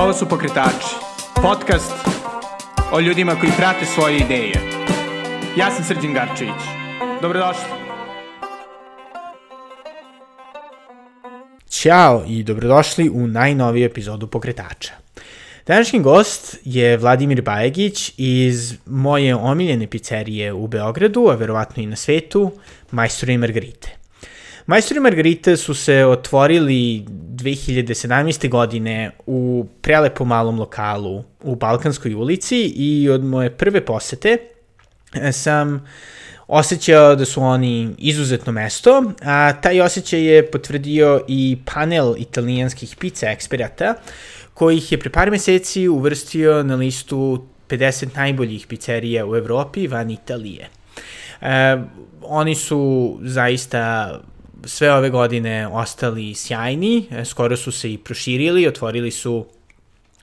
Ovo su Pokretači, podcast o ljudima koji prate svoje ideje. Ja sam Srđan Garčević. Dobrodošli. Ćao i dobrodošli u najnoviju epizodu Pokretača. Današnji gost je Vladimir Bajegić iz moje omiljene pizzerije u Beogradu, a verovatno i na svetu, Majstori Margarite. Majstori Margarite su se otvorili 2017. godine u prelepom malom lokalu u Balkanskoj ulici i od moje prve posete e, sam osjećao da su oni izuzetno mesto, a taj osjećaj je potvrdio i panel italijanskih pizza eksperata, koji ih je pre par meseci uvrstio na listu 50 najboljih pizzerija u Evropi van Italije. E, oni su zaista sve ove godine ostali sjajni, e, skoro su se i proširili, otvorili su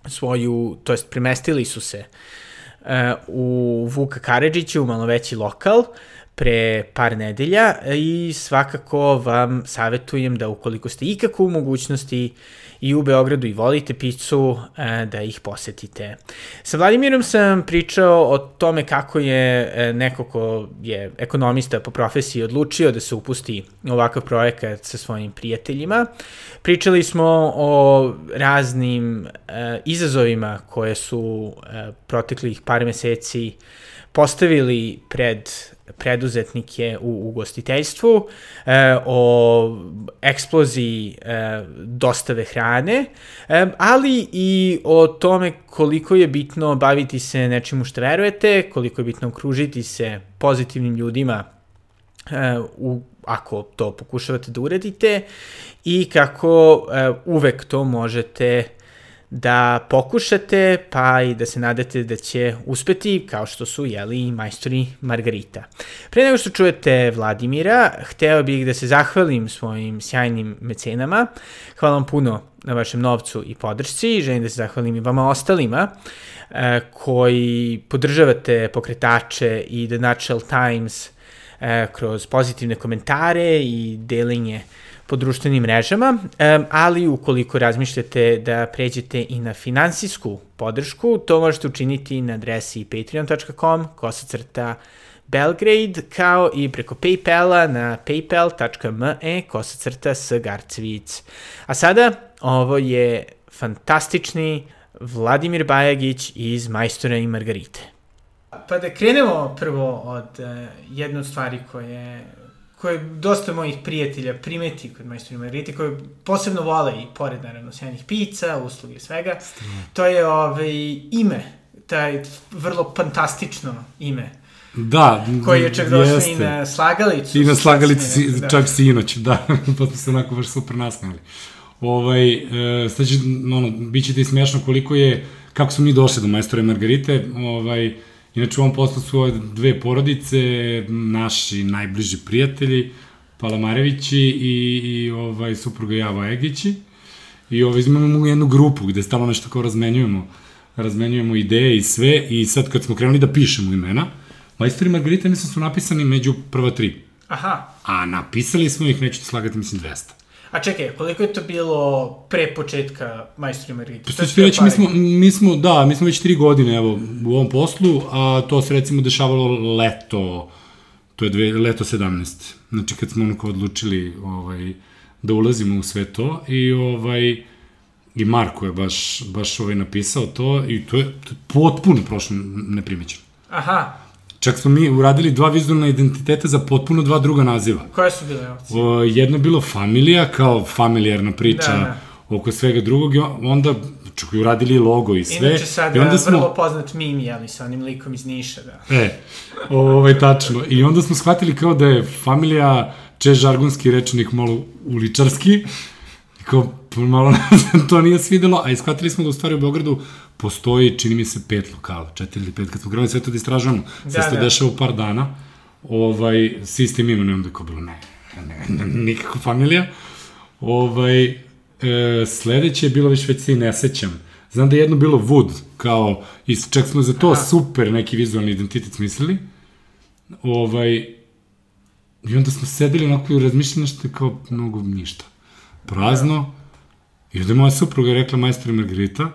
svoju, to jest premestili su se e, u Vuka Karadžiću, malo veći lokal, pre par nedelja i svakako vam savetujem da ukoliko ste ikako u mogućnosti i u Beogradu i volite picu, e, da ih posetite. Sa Vladimirom sam pričao o tome kako je e, neko ko je ekonomista po profesiji odlučio da se upusti ovakav projekat sa svojim prijateljima. Pričali smo o raznim e, izazovima koje su proteklih par meseci postavili pred preduzetnike u ugostiteljstvu, e, o eksploziji e, dostave hrane, e, ali i o tome koliko je bitno baviti se nečim što verujete, koliko je bitno okružiti se pozitivnim ljudima e, u ako to pokušavate da uradite i kako e, uvek to možete da pokušate, pa i da se nadate da će uspeti, kao što su, jeli, majstori Margarita. Pre nego što čujete Vladimira, hteo bih da se zahvalim svojim sjajnim mecenama. Hvala vam puno na vašem novcu i podršci. Želim da se zahvalim i vama ostalima e, koji podržavate pokretače i The Natural Times e, kroz pozitivne komentare i delenje po društvenim mrežama, ali ukoliko razmišljate da pređete i na finansijsku podršku, to možete učiniti na adresi patreon.com, kosacrta Belgrade, kao i preko Paypala na paypal.me, kosacrta s Garcvic. A sada, ovo je fantastični Vladimir Bajagić iz Majstora i Margarite. Pa da krenemo prvo od uh, jedne od stvari koje koje dosta mojih prijatelja primeti kod majstori Margariti, koje posebno vole i pored naravno sjajnih pizza, usluge i svega, to je ovaj, ime, taj vrlo fantastično ime. Da, koji je čak došao i na slagalicu. I na slagalicu, si, da. čak si inoć, da, pa smo se onako baš super nasmeli. Ovaj, e, sad će, ono, bit će ti smiješno koliko je, kako smo mi došli do majstore Margarite, ovaj, Inače, u ovom poslu su ove dve porodice, naši najbliži prijatelji, Palamarevići i, i ovaj, supruga Java Egići. I ovaj, imamo jednu grupu gde stalno nešto kao razmenjujemo, razmenjujemo ideje i sve. I sad kad smo krenuli da pišemo imena, Majstori Margarita mislim su napisani među prva tri. Aha. A napisali smo ih, neću slagati, mislim 200. A čekaj, koliko je to bilo pre početka Majstori Margarita? Pa što reći, mi smo, mi smo, da, mi smo već tri godine evo, u ovom poslu, a to se recimo dešavalo leto, to je dve, leto 17. Znači kad smo onako odlučili ovaj, da ulazimo u sve to i ovaj, i Marko je baš, baš ovaj napisao to i to je, to je potpuno prošlo neprimećeno. Aha, Čak smo mi uradili dva vizualna identiteta za potpuno dva druga naziva. Koje su bile opcije? O, jedno je bilo familija, kao familijarna priča da, da. oko svega drugog, i onda čak i uradili logo i sve. Inače sad I onda smo... vrlo poznat mim, jeli, sa onim likom iz Niša, da. E, ovaj, tačno. I onda smo shvatili kao da je familija češ žargonski rečnik malo uličarski, kao malo to nije svidelo, a iskvatili smo da u stvari u Beogradu postoji, čini mi se, pet lokala, četiri ili pet, kad smo krenuli sve to da istražujemo, da, sve se da. dešava u par dana, ovaj, s istim imenom, onda je bilo, ne, ne, ne, nikako familija. Ovaj, e, sledeće je bilo već već se i ne sećam. Znam da je jedno bilo Wood, kao, i čak smo za to Aha. super neki vizualni identitet smislili. Ovaj, I onda smo sedeli onako i razmišljali nešto kao mnogo ništa. Prazno. Da. I onda moja supruga je rekla majstor Margarita,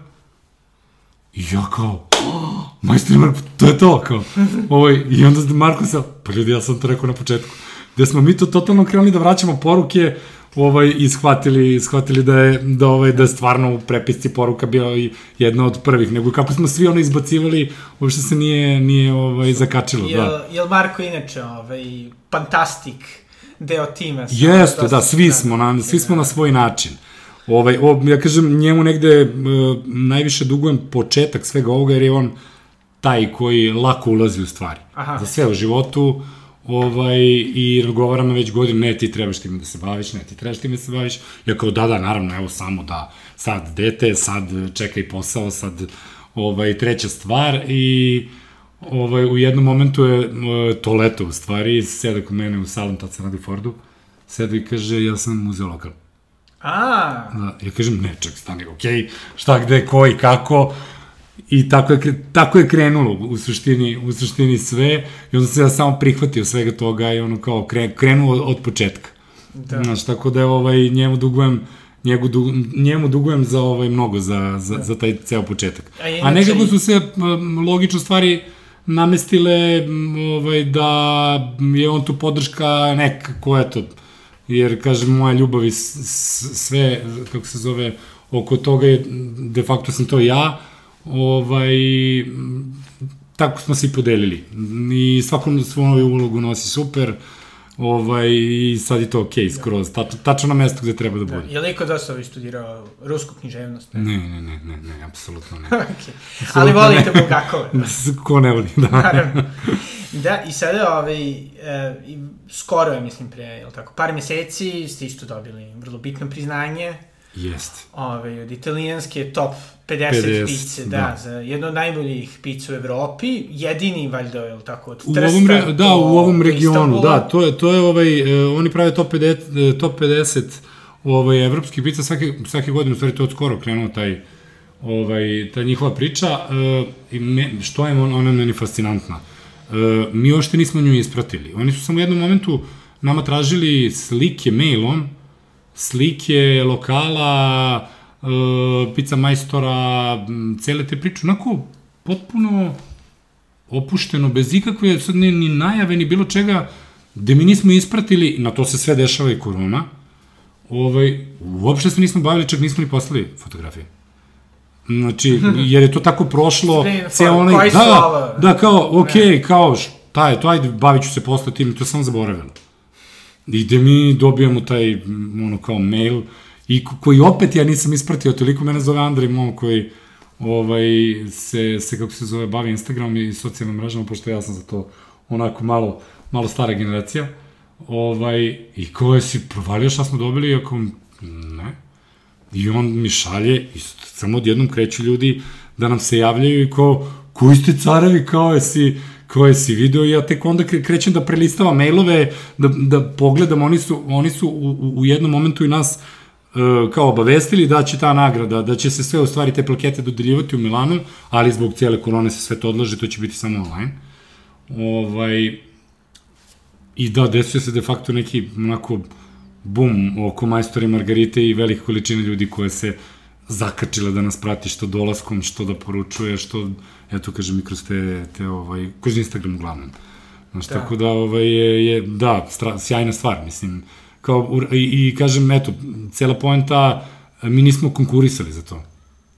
I ja kao, oh, majstor Marko, to je to, kao. Ovaj, I onda Marko se, pa ljudi, ja sam to rekao na početku, gde smo mi to totalno krenuli da vraćamo poruke, ovaj i shvatili shvatili da je da ovaj da je stvarno u prepisci poruka bio i jedna od prvih nego kako smo svi ono izbacivali uopšte se nije nije ovaj zakačilo jel, da jel Marko inače ovaj fantastik deo tima Jeste, da, svi smo na svi smo na svoj način. Ovaj, o, ja kažem, njemu negde uh, najviše dugujem početak svega ovoga, jer je on taj koji lako ulazi u stvari. Aha. Za sve u životu, ovaj, i razgovaramo već godinu, ne, ti trebaš time da se baviš, ne, ti trebaš time da se baviš. Ja kao, da, da, naravno, evo samo da, sad dete, sad čekaj posao, sad ovaj, treća stvar i ovaj, u jednom momentu je e, to leto u stvari, seda kod mene u salon, tad sam radi Fordu, seda i kaže, ja sam uzeo lokal. A, Da, ja kažem, ne, ček, stani, okej, okay, šta, gde, ko i kako, I tako je, tako je krenulo u suštini, u suštini sve i onda se ja samo prihvatio svega toga i ono kao kre, krenuo od, početka. Da. Znaš, tako da je ovaj, njemu dugujem njegu, du, njemu dugujem za ovaj mnogo za, za, za taj ceo početak. A A, inače- nekako su se logično stvari namestile ovaj, da je on tu podrška neka, ko je to, jer kažem moja ljubav i sve, kako se zove, oko toga je, de facto sam to ja, ovaj, tako smo se i podelili. I svakom svoju ulogu nosi super, ovaj, i sad je to okej, okay, skroz, tačno, tačno na mesto gde treba da bude. je li iko dosta ovaj studirao rusku književnost? Ne, ne, ne, ne, ne, apsolutno ne. okay. Ali volite Bulgakova. Ko ne voli, da. Naravno. Da, i sada, ovaj, e, skoro je, mislim, pre, jel tako, par meseci ste isto dobili vrlo bitno priznanje Jeste. ovaj, od italijanske top 50, 50, pice, da, da. za jedno od najboljih pica u Evropi, jedini, valjda, jel tako, od U Trsta ovom re, da, u ovom regionu, Istanbula. da, to je to je ovaj e, oni prave top 50 e, top 50 ovaj evropskih pica svake svake godine, u stvari to je od skoro krenuo taj ovaj ta njihova priča e, i me, što je on, ona meni fascinantna. E, mi uopšte nismo nju ispratili. Oni su samo u jednom momentu nama tražili slike mailom, slike lokala, pizza majstora, cele te priče, onako potpuno opušteno, bez ikakve sad ni, ni najave, ni bilo čega, gde mi nismo ispratili, na to se sve dešava i korona, ovaj, uopšte se nismo bavili, čak nismo ni poslali fotografije. Znači, jer je to tako prošlo, ceo for- onaj, da, da, kao, okej, okay, kao, šta je to, ajde, bavit ću se posle tim, to sam zaboravilo. I gde mi dobijamo taj, ono, kao mail, i ko- koji opet ja nisam ispratio, toliko mene zove Andrej Mom, koji ovaj, se, se, kako se zove, bavi Instagramom i socijalnim mrežama, pošto ja sam za to onako malo, malo stara generacija. Ovaj, I ko je si provalio šta smo dobili, ako ne. I on mi šalje i samo odjednom kreću ljudi da nam se javljaju i kao, koji ste carevi, kao je si, kao je si video ja tek onda kre- krećem da prelistavam mailove, da, da pogledam, oni su, oni su u, u- jednom momentu i nas kao obavestili da će ta nagrada, da će se sve u stvari te plakete dodeljivati u Milanu, ali zbog cijele korone se sve to odlaže, to će biti samo online. Ovaj, I da, desio se de facto neki onako bum oko majstori Margarite i velike količine ljudi koje se zakačila da nas prati što dolaskom, što da poručuje, što, eto kažem i kroz te, te ovaj, kroz Instagram uglavnom. Znaš, Da. tako da ovaj, je, je da, stra, sjajna stvar, mislim, kao, i, i kažem, eto, cela poenta, mi nismo konkurisali za to.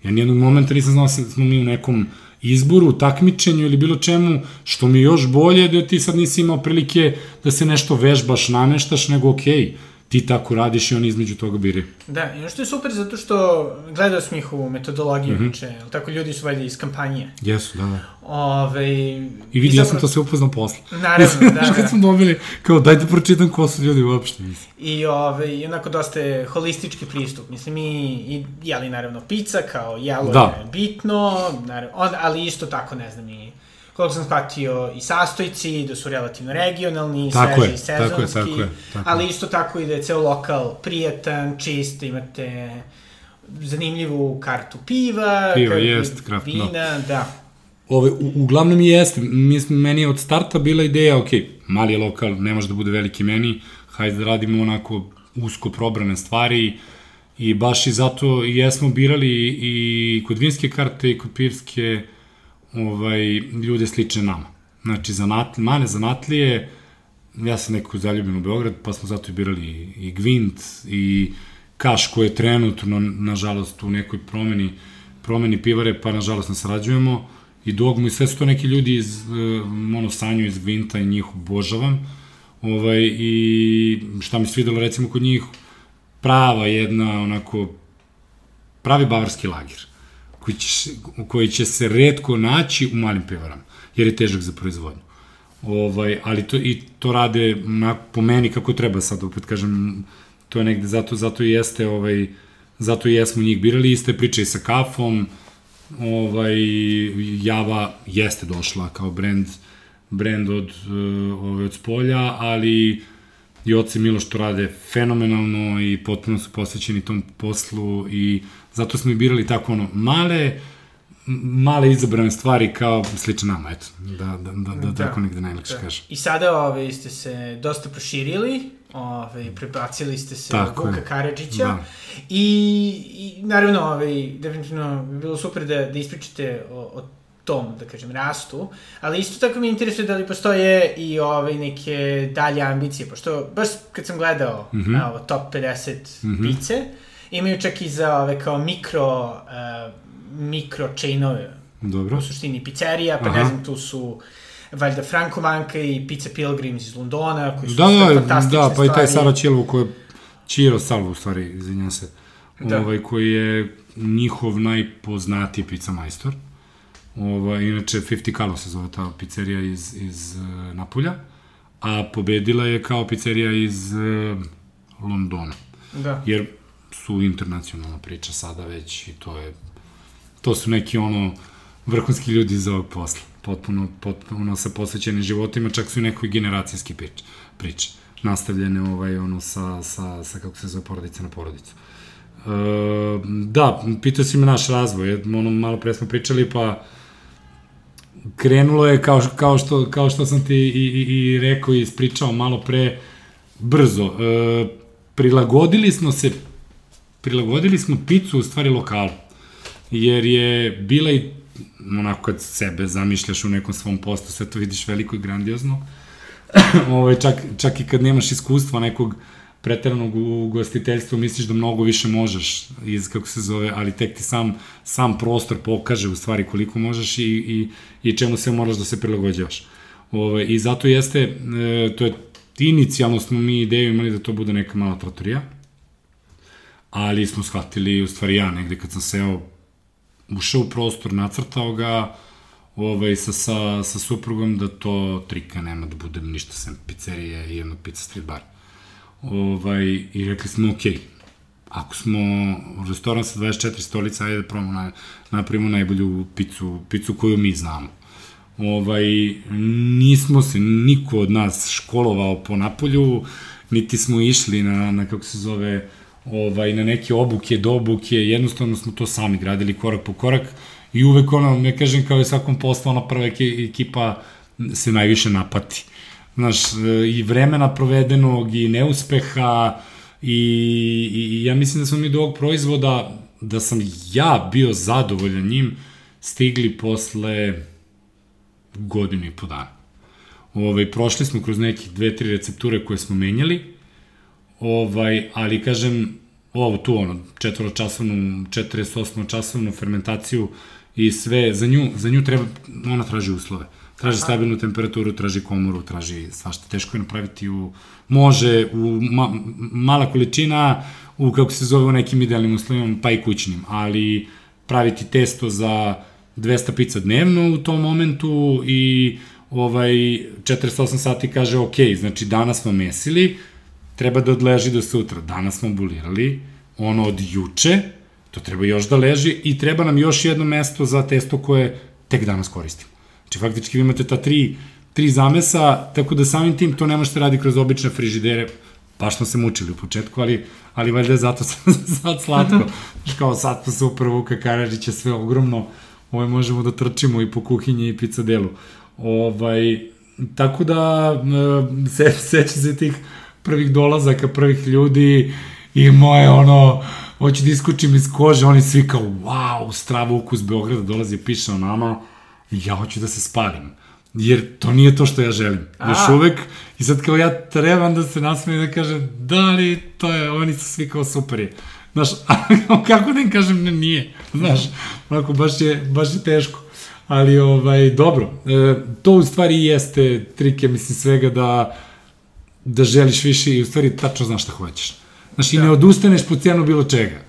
Ja nijednog momenta nisam znao da smo mi u nekom izboru, takmičenju ili bilo čemu, što mi još bolje da ti sad nisi imao prilike da se nešto vežbaš, nameštaš, nego okej, ti tako radiš i oni između toga biri. Da, i ono što je super zato što gledao sam njihovu metodologiju, mm -hmm. jel tako ljudi su valjda iz kampanje. Jesu, da, da. Ove, I vidi, ja sam to sve upoznao posle. Naravno, da, da. kad smo dobili, kao, daj da pročitam ko su ljudi uopšte. Mislim. I, ove, i onako dosta je holistički pristup. Mislim, mi i, jeli naravno pizza kao jelo Da. je bitno, naravno, on, ali isto tako, ne znam, i koliko sam shvatio, i sastojci, da su relativno regionalni, Tako sveži, je, sezonski, tako je, tako je, tako ali isto tako i da je ceo lokal prijatan, čist, imate zanimljivu kartu piva, Piva, kartu jest, kraft, vina, da. Ove, u, uglavnom jeste. Meni je od starta bila ideja, ok, mali je lokal, ne može da bude veliki meni, hajde da radimo onako usko probrane stvari I baš i zato i jesmo birali i kod vinske karte i kod pirske ovaj, ljude slične nama. Znači, zanatli, mane zanatlije, ja sam neko zaljubljen u Beograd, pa smo zato i birali i Gvint i Kaš koji je trenutno, nažalost, u nekoj promeni, promeni pivare, pa nažalost ne sarađujemo i Dogmu i sve su to neki ljudi iz uh, Monosanju, iz Gvinta i njih obožavam. Ovaj, I šta mi svidelo recimo kod njih, prava jedna onako pravi bavarski lager koji će, koji će se redko naći u malim pivarama, jer je težak za proizvodnju. Ovaj, ali to, i to rade na, po meni kako treba sad, opet kažem, to je negde, zato, zato i jeste, ovaj, zato i jesmo njih birali, iste priče i sa kafom, ovaj, Java jeste došla kao brend, brend od, ovaj, od spolja, ali i oci Miloš to rade fenomenalno i potpuno su posvećeni tom poslu i zato smo i birali tako ono male, male izabrane stvari kao slično nama, eto, da, da, da, da, da tako negde najlakše da. kažem. I sada ove, ste se dosta proširili, ove, prebacili ste se Tako Vuka Karadžića da. i, i naravno ove, definitivno bi bilo super da, da ispričate o, o tom, da kažem, rastu, ali isto tako mi interesuje da li postoje i ove neke dalje ambicije, pošto baš kad sam gledao mm -hmm. ovo, top 50 mm -hmm. pice, imaju čak i za ove kao mikro, uh, mikro chainove. Dobro. U suštini pizzerija, pa Aha. ne znam, tu su valjda Franco Manka i Pizza Pilgrims iz Londona, koji su da, da, fantastične Da, pa i taj Sara Čilvo koji je Čiro Salvo, u stvari, izvinjam se, da. ovaj, koji je njihov najpoznatiji pizza majstor. Ovaj, inače, 50 Kalo se zove ta pizzerija iz, iz uh, Napulja, a pobedila je kao pizzerija iz uh, Londona. Da. Jer su internacionalna priča sada već i to je to su neki ono vrhunski ljudi iz ovog posla potpuno, potpuno sa posvećenim životima, čak su i nekoj generacijski priče, priče nastavljene ovaj, ono, sa, sa, sa, kako se zove, porodica na porodicu. E, da, pitao si me naš razvoj, ono, malo pre smo pričali, pa krenulo je kao, kao, što, kao što sam ti i, i, i rekao i ispričao malo pre, brzo. E, prilagodili smo se, prilagodili smo picu u stvari lokalu, jer je bila i onako kad sebe zamišljaš u nekom svom postu, sve to vidiš veliko i grandiozno. Ovo, ovaj, čak, čak i kad nemaš iskustva nekog preteranog u gostiteljstvu, misliš da mnogo više možeš iz, kako se zove, ali tek ti sam, sam prostor pokaže u stvari koliko možeš i, i, i čemu se moraš da se prilagođavaš. Ove, ovaj, I zato jeste, e, to je, inicijalno smo mi ideju imali da to bude neka mala tratorija, ali smo shvatili, u stvari ja negde kad sam seo ušao u prostor, nacrtao ga ovaj, sa, sa, sa suprugom da to trika nema da bude ništa sem pizzerije i jednog pizza street bar. Ovaj, I rekli smo, ok, ako smo u restoran sa 24 stolica, ajde da probamo na, napravimo najbolju picu, picu koju mi znamo. Ovaj, nismo se niko od nas školovao po Napolju, niti smo išli na, na kako se zove, ovaj, na neke obuke, do obuke, jednostavno smo to sami gradili korak po korak i uvek ono, ne kažem kao i svakom poslu, ona prva ekipa se najviše napati. Znaš, i vremena provedenog, i neuspeha, i, i, ja mislim da smo mi do ovog proizvoda, da sam ja bio zadovoljan njim, stigli posle godinu i po dana. Ove, ovaj, prošli smo kroz nekih dve, tri recepture koje smo menjali, Ovaj, ali kažem, ovo tu ono, četvoročasovnu, 48 časovnu fermentaciju i sve, za nju, za nju treba, ona traži uslove. Traži Aha. stabilnu temperaturu, traži komoru, traži svašta. Teško je napraviti u, može u ma, mala količina, u kako se zove u nekim idealnim uslovima, pa i kućnim, ali praviti testo za 200 pizza dnevno u tom momentu i ovaj 48 sati kaže ok, znači danas smo mesili, treba da odleži do sutra. Danas smo bulirali, ono od juče, to treba još da leži i treba nam još jedno mesto za testo koje tek danas koristimo. Znači, faktički vi imate ta tri, tri zamesa, tako da samim tim to ne možete radi kroz obične frižidere, baš smo se mučili u početku, ali, ali valjda je zato sad slatko. Znači, kao sad pa super, Vuka Karadžić je sve ogromno, ovaj, možemo da trčimo i po kuhinji i pizzadelu. Ovaj, tako da, se, seća se tih prvih dolazaka, prvih ljudi i moje ono hoću da iskučim iz kože, oni svi kao, wow, strava ukus Beograda dolazi i piše o nama, ja hoću da se spalim. Jer to nije to što ja želim. A. Još uvek, i sad kao ja trebam da se nasmijem da kažem, da li to je, oni su svi kao super je. Znaš, kako da im kažem, ne, nije. Znaš, onako, baš je, baš je teško. Ali, ovaj, dobro, e, to u stvari jeste trike, mislim, svega da, da želiš više i u stvari tačno znaš šta hoćeš. Znaš, da. i ne odustaneš po cijenu bilo čega.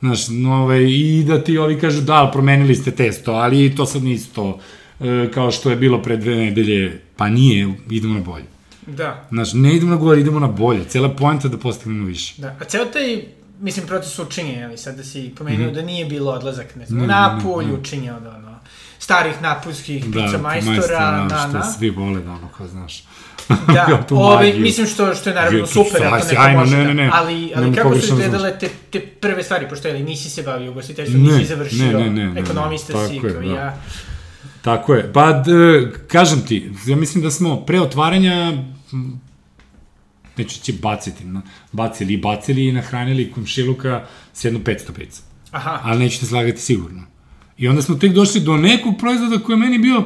Znaš, no, ovaj, i da ti ovi kažu, da, promenili ste testo, ali to sad nisi to, e, kao što je bilo pre dve nedelje, pa nije, idemo na bolje. Da. Znaš, ne idemo na gore, idemo na bolje. Cijela poenta da postignemo više. Da, a ceo taj mislim, proces učenja, ali sad da si pomenuo mm -hmm. da nije bilo odlazak, ne znam, ne, napolj ne, ne. učenja od ono, starih napuljskih da, pizza majstora, na, da, što svi vole da ono, kao znaš. Da, ove, mislim što, što je naravno super, ako neko može ne, ne, ne, ali, ali kako su izgledale te, te prve stvari, pošto je, nisi se bavio ugostiteljstvom, nisi završio, ne, ne, ne, ekonomista ne, ne, si, kao da. ja. Tako je, pa d, kažem ti, ja mislim da smo pre otvaranja neću će baciti, na, bacili i bacili i nahranili komšiluka s jedno 500 pizza. Aha. Ali nećete slagati sigurno. I onda smo tek došli do nekog proizvoda koji je meni bio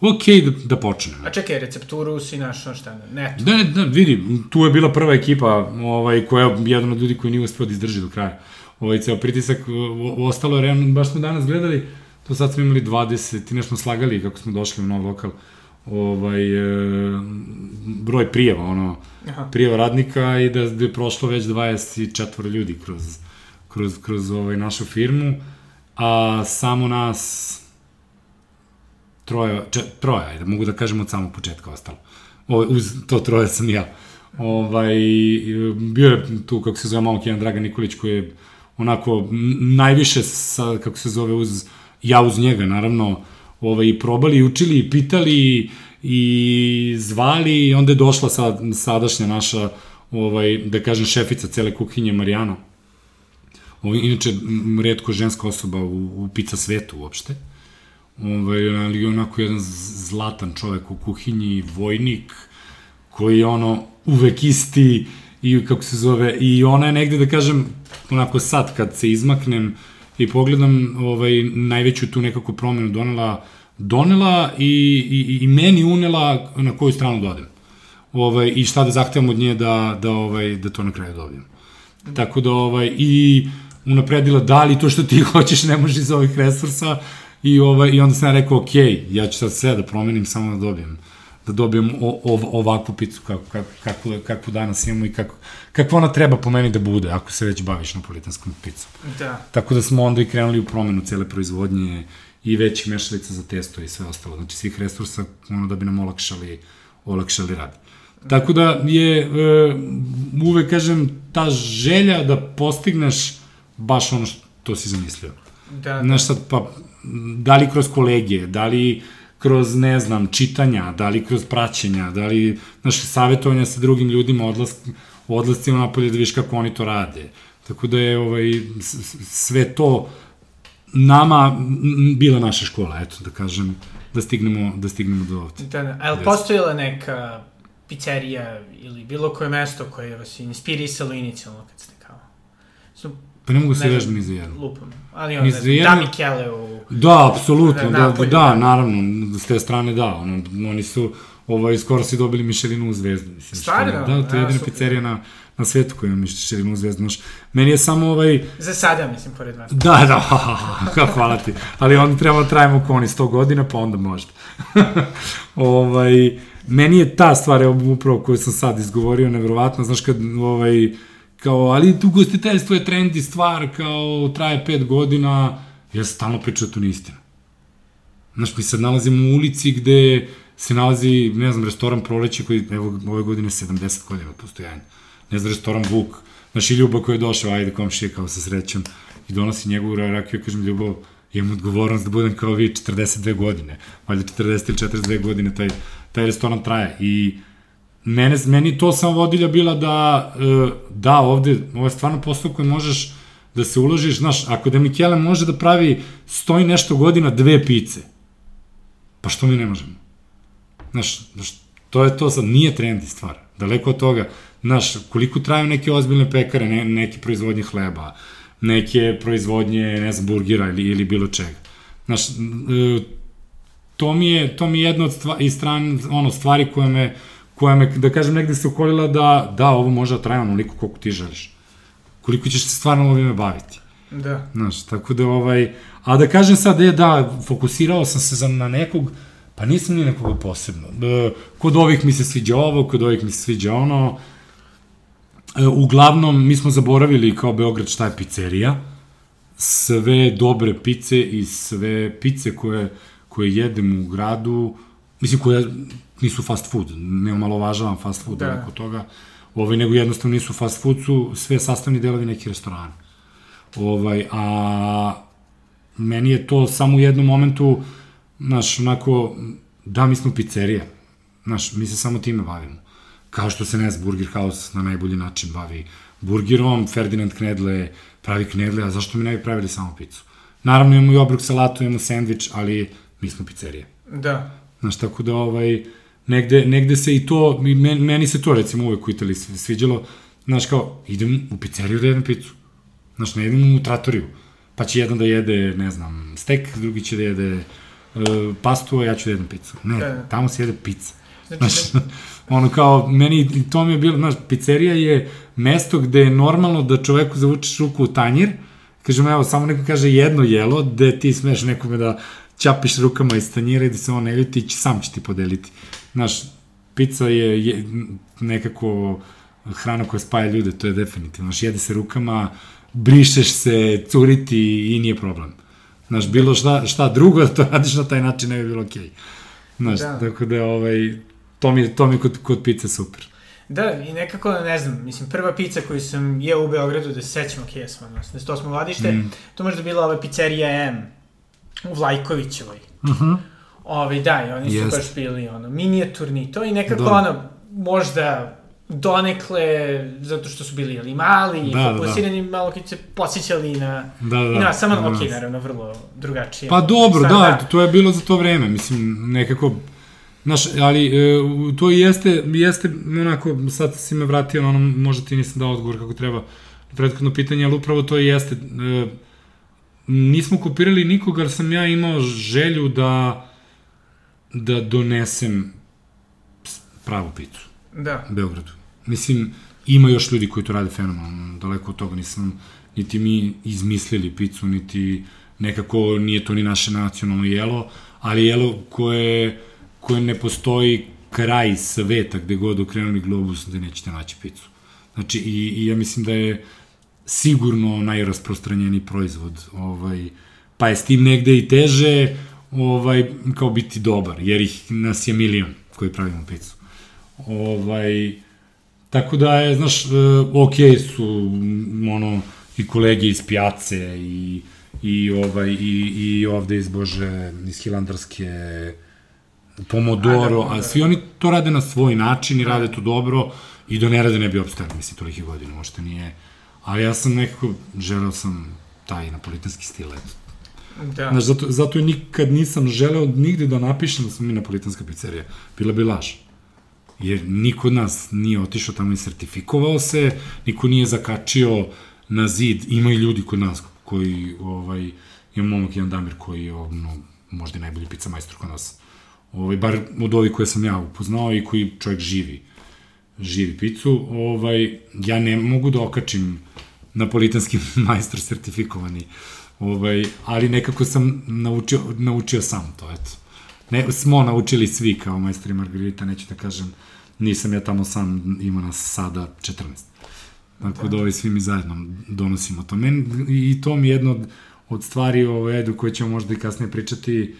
ok da, da počnemo. A čekaj, recepturu si našao šta, net? Da, da, vidi, tu je bila prva ekipa ovaj, koja je jedan od ljudi koji nije uspio da izdrži do kraja. Ovaj ceo pritisak, ostalo je realno, baš smo danas gledali, to sad smo imali 20, i nešto slagali kako smo došli u nov lokal, ovaj, e, broj prijeva, ono, Aha. prijeva radnika i da, da je prošlo već 24 ljudi kroz, kroz, kroz ovaj, našu firmu, a samo nas troje, če, troje, ajde, mogu da kažem od samog početka ostalo. O, uz to troje sam ja. Ovaj, bio je tu, kako se zove malo jedan Dragan Nikolić, koji je onako najviše, sa, kako se zove, uz, ja uz njega, naravno, ovaj, probali, i učili, i pitali, i zvali, i onda je došla sad, sadašnja naša, ovaj, da kažem, šefica cele kuhinje, Marijana. Ovaj, inače, redko ženska osoba u, u pizza svetu uopšte. Ovaj, ali onako jedan zlatan čovek u kuhinji, vojnik, koji je ono uvek isti i kako se zove, i ona je negde da kažem, onako sad kad se izmaknem i pogledam, ovaj, najveću tu nekako promenu donela, donela i, i, i meni unela na koju stranu da odem. Ovaj, I šta da zahtevam od nje da, da, ovaj, da to na kraju dobijem. Tako da, ovaj, i unapredila da li to što ti hoćeš ne može iz ovih resursa, I, ovaj, I onda sam ja rekao, ok, ja ću sad sve da promenim, samo da dobijem da dobijem o, o, ovakvu picu kako, kako, kako, kako danas imamo i kako, kako ona treba po meni da bude, ako se već baviš napolitanskom picom. Da. Tako da smo onda i krenuli u promenu cele proizvodnje i veći mešalica za testo i sve ostalo. Znači svih resursa ono da bi nam olakšali, olakšali rad. Tako da je, e, uvek kažem, ta želja da postigneš baš ono što si zamislio. Da, da. Znaš sad, pa da li kroz kolegije, da li kroz, ne znam, čitanja, da li kroz praćenja, da li, znaš, savjetovanja sa drugim ljudima, odlask, odlascima napolje da viš kako oni to rade. Tako da je ovaj, sve to nama bila naša škola, eto, da kažem, da stignemo, da stignemo do ovde. Da, da. A je li postojila neka pizzerija ili bilo koje mesto koje vas inspirisalo inicijalno kad ste kao? Pa ne mogu se vežiti ni za jedno. Lupam. Ali on, ne znam, da Michele u... Da, apsolutno, da, da, da, naravno, s te strane da, ono, oni su, ovaj, skoro si dobili Mišelinu u zvezdu. Mislim, Stvarno? Da, to je jedina pizzerija na, na svetu koja ima Mišelinu u zvezdu. Znaš, meni je samo ovaj... Za sada, mislim, pored vas. Da, da, hvala ti. Ali onda treba da trajimo oko oni 100 godina, pa onda možda. ovaj, meni je ta stvar, upravo koju sam sad izgovorio, nevjerovatno, znaš, kad, ovaj, kao, ali tu gostiteljstvo je trendi stvar, kao, traje pet godina, ja stalno pričam da to nije istina. Znaš, mi sad nalazimo u ulici gde se nalazi, ne znam, restoran Proleće koji, evo, ove godine 70 godina postojanja. Ne znam, restoran Vuk, znaš, i Ljubav koji je došao, ajde, komšije, kao sa srećom, i donosi njegovu rakiju, kažem, Ljubav, imam odgovornost da budem kao vi 42 godine, valjda 40 ili 42 godine taj, taj restoran traje i mene, meni to sam vodilja bila da, e, da, ovde, ovo je stvarno posao koji možeš da se uložiš, znaš, ako da Mikele može da pravi stoji nešto godina dve pice, pa što mi ne možemo? Znaš, znaš to je to sad, nije trendi stvar, daleko od toga, znaš, koliko traju neke ozbiljne pekare, ne, neki proizvodnje hleba, neke proizvodnje, ne znam, burgira ili, ili bilo čega. Znaš, e, to mi je, to mi je jedna od stvari, stran, ono, stvari koja me, koja me, da kažem, negde se ukolila da, da, ovo može da traje onoliko koliko ti želiš. Koliko ćeš se stvarno ovime baviti. Da. Znaš, tako da ovaj, a da kažem sad, je, da, fokusirao sam se za, na nekog, pa nisam ni nekoga posebno. E, kod ovih mi se sviđa ovo, kod ovih mi se sviđa ono. E, uglavnom, mi smo zaboravili kao Beograd šta je pizzerija. Sve dobre pice i sve pice koje, koje jedem u gradu, mislim koje nisu fast food, ne omalovažavam fast food, da. oko toga, ovaj, nego jednostavno nisu fast food, su sve sastavni delovi neki restorana. Ovaj, a meni je to samo u jednom momentu, znaš, onako, da, mi smo pizzerija, znaš, mi se samo time bavimo. Kao što se Nes Burger House na najbolji način bavi burgerom, Ferdinand Knedle pravi knedle, a zašto mi ne bi pravili samo picu? Naravno imamo i obrok salatu, imamo sandvič, ali mi smo pizzerija. Da. Znaš, tako da ovaj, negde, negde se i to, meni, meni se to recimo uvek u Italiji sviđalo, znaš kao, idem u pizzeriju da jedem picu. Znaš, ne idem u tratoriju. Pa će jedan da jede, ne znam, stek, drugi će da jede uh, pastu, a ja ću da jedem picu. Ne, da. tamo se jede pizza. Znači, znaš, ono kao, meni to mi je bilo, znaš, pizzerija je mesto gde je normalno da čoveku zavučeš ruku u tanjir, kažem, evo, samo neko kaže jedno jelo, gde ti smeš nekome da ćapiš rukama iz tanjira i da se on ne ljuti, sam će ti podeliti. Znaš, pizza je, je nekako hrana koja spaja ljude, to je definitivno. Znaš, jede se rukama, brišeš se, curiti i nije problem. Znaš, bilo šta, šta drugo da to radiš na taj način ne bi bilo okej. Okay. Znaš, da. tako da, ovaj, to mi, to mi kod, kod pice super. Da, i nekako, ne znam, mislim, prva pizza koju sam jeo u Beogradu, da se sećamo kje smo, da to smo vladište, mm. to možda bila ova pizzerija M u Vlajkovićevoj. Mhm. Uh -huh. Ovi, da, i oni su Jest. baš bili, ono, minijaturni to i nekako, da. ono, možda donekle, zato što su bili ili mali, da, fokusirani, da, da. malo kad se posjećali na... Da, da, I na, samo, da, ok, naravno, vrlo drugačije. Pa dobro, Sad, da, da, to je bilo za to vreme, mislim, nekako, znaš, ali e, to jeste, jeste, onako, sad si me vratio na ono, možda ti nisam dao odgovor kako treba, prethodno pitanje, ali upravo to jeste, e, nismo kopirali nikoga, jer sam ja imao želju da da donesem pravu picu. Da. Beogradu. Mislim, ima još ljudi koji to rade fenomenalno, daleko od toga nisam, niti mi izmislili picu, niti nekako nije to ni naše nacionalno jelo, ali jelo koje, koje ne postoji kraj sveta gde god okrenuli globus da nećete naći picu. Znači, i, i ja mislim da je sigurno najrasprostranjeni proizvod, ovaj, pa je s tim negde i teže, ovaj, kao biti dobar, jer ih nas je milion koji pravimo picu. Ovaj, tako da je, znaš, e, ok su ono, i kolege iz pijace i, i, ovaj, i, i ovde iz Bože, iz Hilandarske, Pomodoro, a, da, da, a svi oni to rade na svoj način i da. rade to dobro i da ne rade ne bi obstajali, mislim, toliki godina, možda nije. Ali ja sam nekako, želeo sam taj napolitanski stil, eto. Da. Znaš, zato, zato nikad nisam želeo nigde da napišem da smo mi napolitanska pizzerija. Bila bi laž jer niko od nas nije otišao tamo i sertifikovao se, niko nije zakačio na zid, ima i ljudi kod nas koji, ovaj, ima momak jedan Damir koji je ono, možda najbolji pizza majstor kod nas. Ovaj, bar od ovih koje sam ja upoznao i koji čovjek živi živi picu, ovaj, ja ne mogu da okačim napolitanski majstor sertifikovani, ovaj, ali nekako sam naučio, naučio sam to, eto. Ne, smo naučili svi kao majstori Margarita, neću da kažem, nisam ja tamo sam, ima nas sada 14. Tako da, ovi svi mi zajedno donosimo to. Men, I to mi je jedno od, od stvari ovaj, edu koje ćemo možda i kasnije pričati,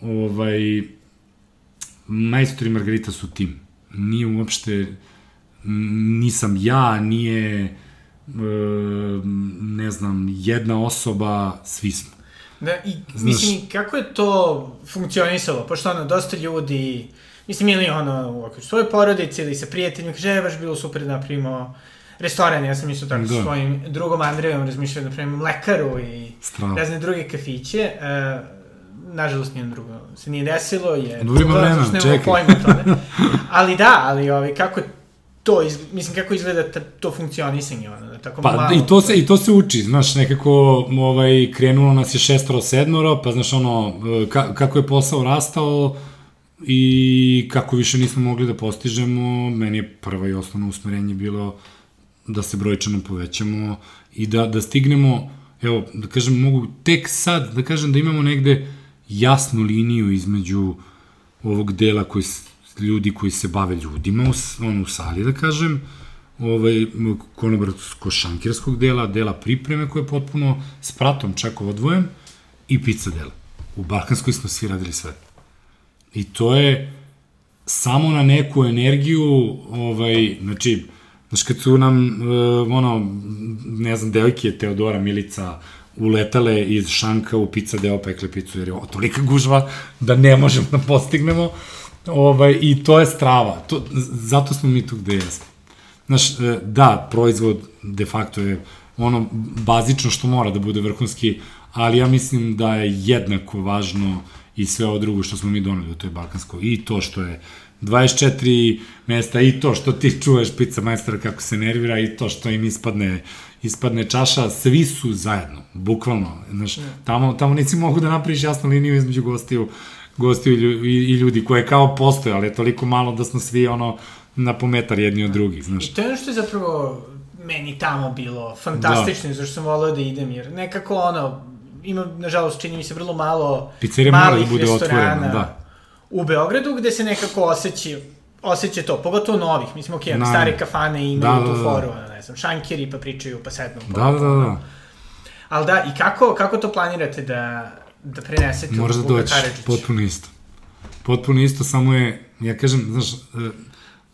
ovaj, majstori Margarita su tim. Nije uopšte, nisam ja, nije, ne znam, jedna osoba, svi smo. Da, i Znaš, mislim, kako je to funkcionisalo? Pošto ono, dosta ljudi, mislim, ili ono, u okviru svoje porodice ili sa prijateljima, kaže, je baš bilo super da napravimo restoran, ja sam isto tako da. svojim drugom Andrejom razmišljao da napravimo mlekaru i Strava. razne druge kafiće. Uh, nažalost nijem drugo se nije desilo, je... Dobro ima vremena, čekaj. Pojma tome. ali da, ali ovaj, kako to, iz, mislim, kako izgleda ta, to funkcionisanje, ono, tako Pa malo... i to se i to se uči, znaš, nekako ovaj krenulo nas je šestoro sedmoro, pa znaš ono ka, kako je posao rastao i kako više nismo mogli da postižemo, meni je prvo i osnovno usmerenje bilo da se brojčano povećamo i da da stignemo, evo, da kažem, mogu tek sad da kažem da imamo negde jasnu liniju između ovog dela koji ljudi koji se bave ljudima u, ono, u sali, da kažem, ovaj, konobarsko-šankirskog dela, dela pripreme koje je potpuno s pratom čak odvojen i pizza dela. U Balkanskoj smo svi radili sve. I to je samo na neku energiju, ovaj, znači, znaš, kad su nam, uh, ono, ne znam, devojke Teodora Milica uletale iz šanka u pizza deo pekle picu, jer je tolika gužva da ne možemo da postignemo, ovaj, i to je strava. To, zato smo mi tu gde jesmo. Znaš, e, da, proizvod de facto je ono bazično što mora da bude vrhunski, ali ja mislim da je jednako važno i sve ovo drugo što smo mi doneli u toj Balkanskoj. I to što je 24 mesta, i to što ti čuješ pizza majstora kako se nervira, i to što im ispadne, ispadne čaša, svi su zajedno, bukvalno. Znaš, tamo, tamo nisi mogu da napraviš jasnu liniju između gostiju, gostiju i lju- i, i ljudi koje kao postoje, ali je toliko malo da smo svi ono na pometar jedni od drugih, znaš. I to je ono što je zapravo meni tamo bilo fantastično, da. zašto sam volao da idem, jer nekako ono, ima, nažalost, čini mi se vrlo malo Pizzerija da malih bude restorana otvorena, da. u Beogradu, gde se nekako osjeća osjeća to, pogotovo novih, mislim, ok, Na. stare kafane imaju Da, da, da, tu da. foru, ne znam, šankiri pa pričaju, pa sednu. Da, da, da, da. Ali da, i kako, kako to planirate da, da prenesete Moraš da Karadžić? potpuno isto. Potpuno isto, samo je, ja kažem, znaš, e,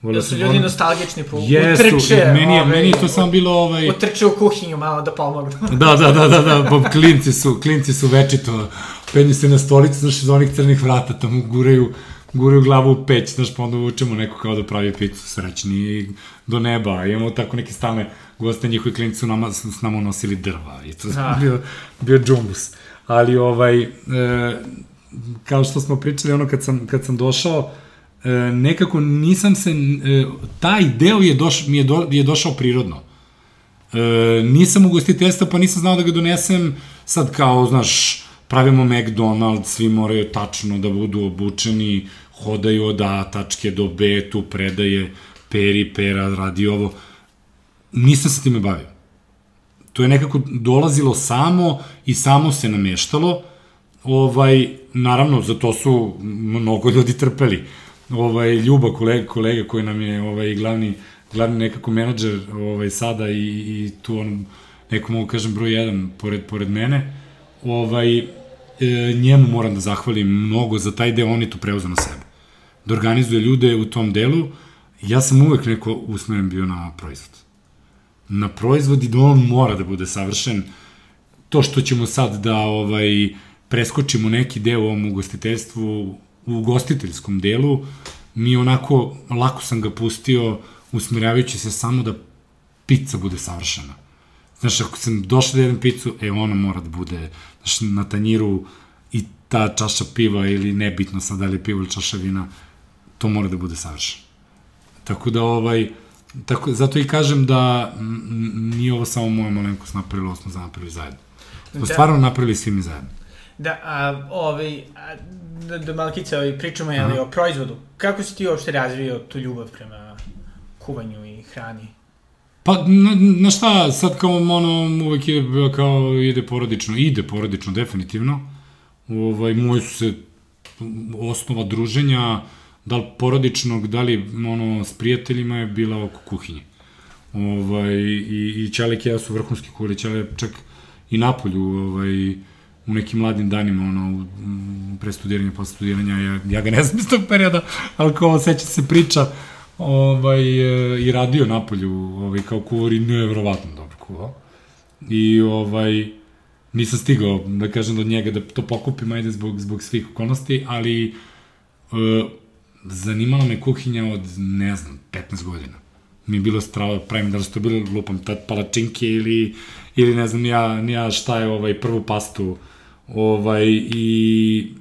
volio Da su sam- ljudi volim- nostalgični po Jesu, utrče, meni je, ovaj, meni to samo bilo ovaj... Utrče u kuhinju malo da pomognu. Da, da, da, da, da, bo klinci su, klinci su večito, penju se na stolicu, znaš, iz onih crnih vrata, tamo guraju, guraju glavu u peć, znaš, pa onda vučemo neko kao da pravi picu, srećni do neba, imamo tako neke stalne goste, njihovi klinci su nama, s nama nosili drva, i to Da. je bio, bio džumbus. Ali, ovaj, e, kao što smo pričali, ono, kad sam, kad sam došao, e, nekako nisam se, e, taj deo je, doš, mi je, do, je došao prirodno. E, nisam ugostiteljstva, pa nisam znao da ga donesem sad kao, znaš, pravimo McDonald's, svi moraju tačno da budu obučeni, hodaju od A tačke do B, tu predaje, peri, pera, radi ovo. Nisam se time bavio. To je nekako dolazilo samo i samo se nameštalo. Ovaj, naravno, za to su mnogo ljudi trpeli. Ovaj, Ljuba, kolega, kolega koji nam je ovaj, glavni, glavni nekako menadžer ovaj, sada i, i tu on, neko mogu kažem broj jedan pored, pored mene, ovaj, e, njemu moram da zahvalim mnogo za taj deo, on je to preuzeo na sebe. Da organizuje ljude u tom delu, ja sam uvek neko usmeren bio na proizvod. Na proizvod i da on mora da bude savršen. To što ćemo sad da ovaj preskočimo neki deo u ovom ugostiteljstvu, u ugostiteljskom delu, mi onako, lako sam ga pustio, usmjeravajući se samo da pizza bude savršena. Znaš, ako sam došao da jedem picu, e, ona mora da bude, znaš, na tanjiru i ta čaša piva ili nebitno sad da li je pivo ili čaša vina, to mora da bude savršeno. Tako da, ovaj, tako, zato i kažem da nije ovo samo moja malenkost napravila, ovo smo napravili zajedno. To Da. stvarno napravili svi mi zajedno. Da, a, ovaj, a, da, da malkice ovaj, pričamo jeli, o proizvodu. Kako si ti uopšte razvio tu ljubav prema kuvanju i hrani? Pa, na, na šta, sad kao ono, uvek je kao ide porodično, ide porodično, definitivno. Ovaj, moji su se osnova druženja, da li porodičnog, da li ono, s prijateljima je bila oko kuhinje. Ovaj, i, i Ćalik i ja su vrhunski kuhari, je čak i napolju, ovaj, u nekim mladim danima, ono, pre studiranja, posle studiranja, ja, ja ga ne znam iz tog perioda, ali kao seća se priča, ovaj, i radio napolju, ovaj, kao kuvar i nevjerovatno dobro kuvao. I, ovaj, nisam stigao, da kažem, do njega da to pokupim, ajde, zbog, zbog svih okolnosti, ali e, zanimala me kuhinja od, ne znam, 15 godina. Mi je bilo strava, pravim da li su to bili lupam tad palačinke ili, ili ne znam ja, ja šta je ovaj, prvu pastu ovaj, i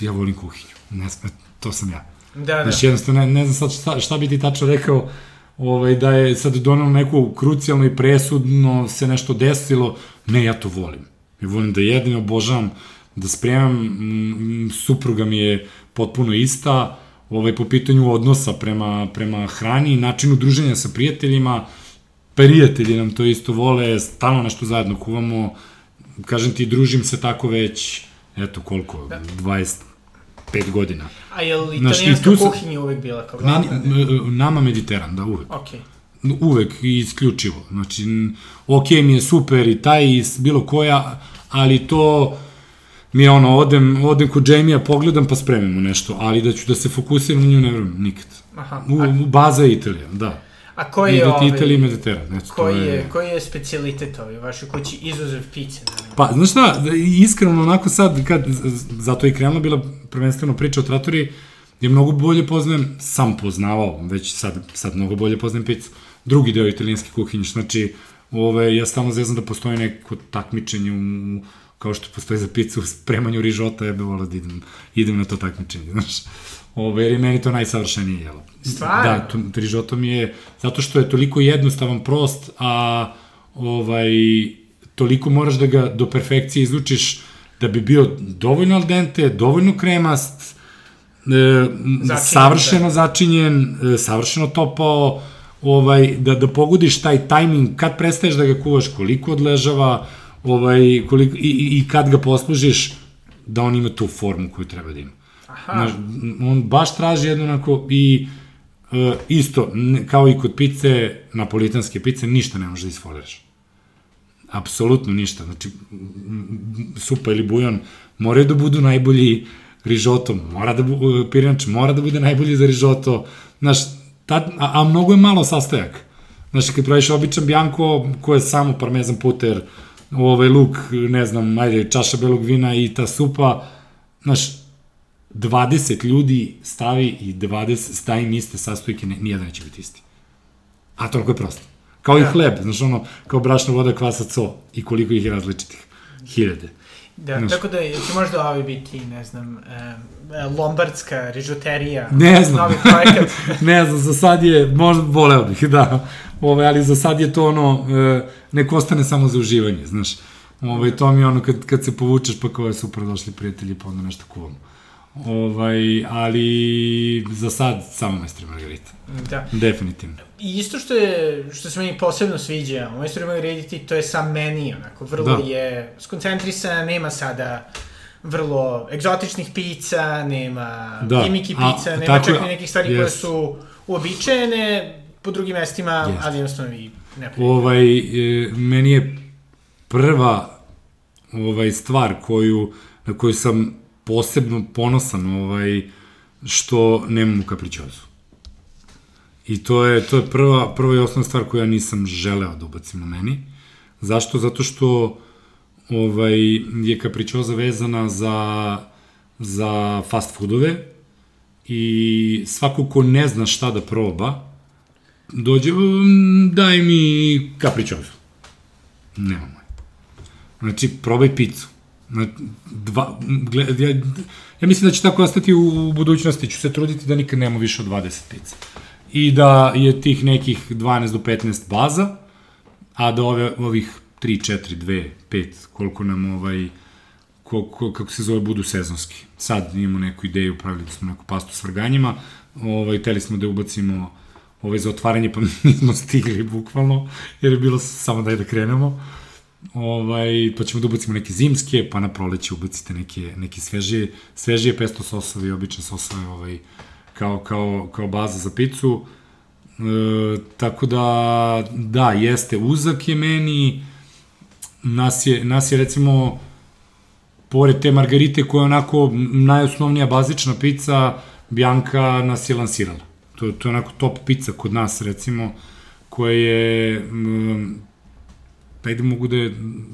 ja volim kuhinju. Ne znam, to sam ja. Da, da. Znači, jednostavno, ne, ne znam sad šta, šta bi ti tačno rekao, ovaj, da je sad donalo neku krucijalno i presudno se nešto desilo. Ne, ja to volim. Ja volim da jedem, obožavam da spremam, m, supruga mi je potpuno ista, ovaj, po pitanju odnosa prema, prema hrani, načinu druženja sa prijateljima, prijatelji nam to isto vole, stalno nešto zajedno kuvamo, kažem ti, družim se tako već, eto koliko, da. 25 godina. A je li Znaš, italijanska tu sam- kuhinja uvek bila kao glavna? m, nama Mediteran, da, uvek. Ok. Uvek i isključivo. Znači, ok mi je super i taj i bilo koja, ali to mi je ono, odem, odem kod Jamie-a, pogledam pa spremimo nešto, ali da ću da se fokusiram na nju, ne vrem, nikad. Aha. U, A, baza je Italija, da. a koji je, ovaj, Italija i Mediteran. Eto, to koji je, koji je specialitet ovaj u vašoj kući izuzev pice? naravno? Pa, znaš šta, da, iskreno onako sad, kad, zato je i krenula bila prvenstveno priča o tratori, je mnogo bolje poznajem, sam poznavao, već sad, sad mnogo bolje poznajem picu. Drugi deo italijanske kuhinje, znači, ove, ja stalno zezam da postoji neko takmičenje u, kao što postoji za picu spremanju rižota, ja bih volao da idem, idem na to takmičenje, znaš. Ove, jer je meni to najsavršenije jelo. Stvarno? Da, to, rižoto mi je, zato što je toliko jednostavan, prost, a ovaj, toliko moraš da ga do perfekcije izlučiš da bi bio dovoljno al dente, dovoljno kremast, e, savršeno začinjen, e, savršeno topao, ovaj, da, da pogodiš taj tajming, kad prestaješ da ga kuvaš, koliko odležava, ovaj, koliko, i, i, kad ga poslužiš, da on ima tu formu koju treba da ima. Aha. Znaš, on baš traži jedno onako i e, isto, kao i kod pice, napolitanske pice, ništa ne možeš da isfoliraš. Apsolutno ništa. Znači, supa ili bujon moraju da budu najbolji rižoto, mora da bu, pirinač mora da bude najbolji za rižoto. Znaš, tad, a, a mnogo je malo sastojak. Znaš, kad praviš običan bjanko, ko je samo parmezan puter, ovaj luk, ne znam, ajde, čaša belog vina i ta supa, znaš, 20 ljudi stavi i 20 stavi iste sastojke, nijedan neće biti isti. A toliko je prosto. Kao i Da. hleb, znaš ono, kao brašna voda, kvasa, co i koliko ih je različitih. Hiljade. Da, Znaš. tako da će možda ovaj biti, ne znam, e, lombardska rižoterija. Ne znam. Novi projekat. ne znam, za sad je, možda voleo bih, da. Ove, ali za sad je to ono, e, neko ostane samo za uživanje, znaš. Ove, to mi je ono, kad, kad se povučeš, pa kao je super došli prijatelji, pa onda nešto kuvamo. Ovaj, ali za sad samo majstor i Margarita. da. Definitivno. I isto što je, što se meni posebno sviđa, u Majstoru Margariti, to je sam meni, onako, vrlo Da. je skoncentrisan, nema sada vrlo egzotičnih pica, nema Da. gimiki A, pica, nema tako čak ni nekih stvari koje jest. su uobičajene po drugim mestima, Jest. ali jednostavno vi ne. Ovaj, e, meni je prva ovaj stvar koju, na koju sam posebno ponosan ovaj, što nemam u kapričozu. I to je, to je prva, prva i osnovna stvar koju ja nisam želeo da ubacim na meni. Zašto? Zato što ovaj, je kapričoza vezana za, za fast foodove i svako ko ne zna šta da proba, dođe, "Mm, daj mi kapričozu. Nema moj. Znači, probaj picu. Na, dva, gled, ja, ja mislim da će tako ostati u, budućnosti, ću se truditi da nikad nemamo više od 20 pica. I da je tih nekih 12 do 15 baza, a da ove, ovih 3, 4, 2, 5, koliko nam ovaj, ko, ko, kako se zove, budu sezonski. Sad imamo neku ideju, pravili smo neku pastu s vrganjima, ovaj, teli smo da ubacimo ovaj, za otvaranje, pa nismo stigli bukvalno, jer je bilo samo daj da krenemo. Ovaj, pa ćemo da ubacimo neke zimske, pa na proleće ubacite neke, neke svežije, svežije pesto sosove i obične sosove ovaj, kao, kao, kao baza za picu. E, tako da, da, jeste, uzak je meni, nas je, nas je recimo, pored te margarite koja je onako najosnovnija bazična pica, Bianca nas je lansirala. To, to je onako top pizza kod nas, recimo, koja je, mm, ajde mogu da, je,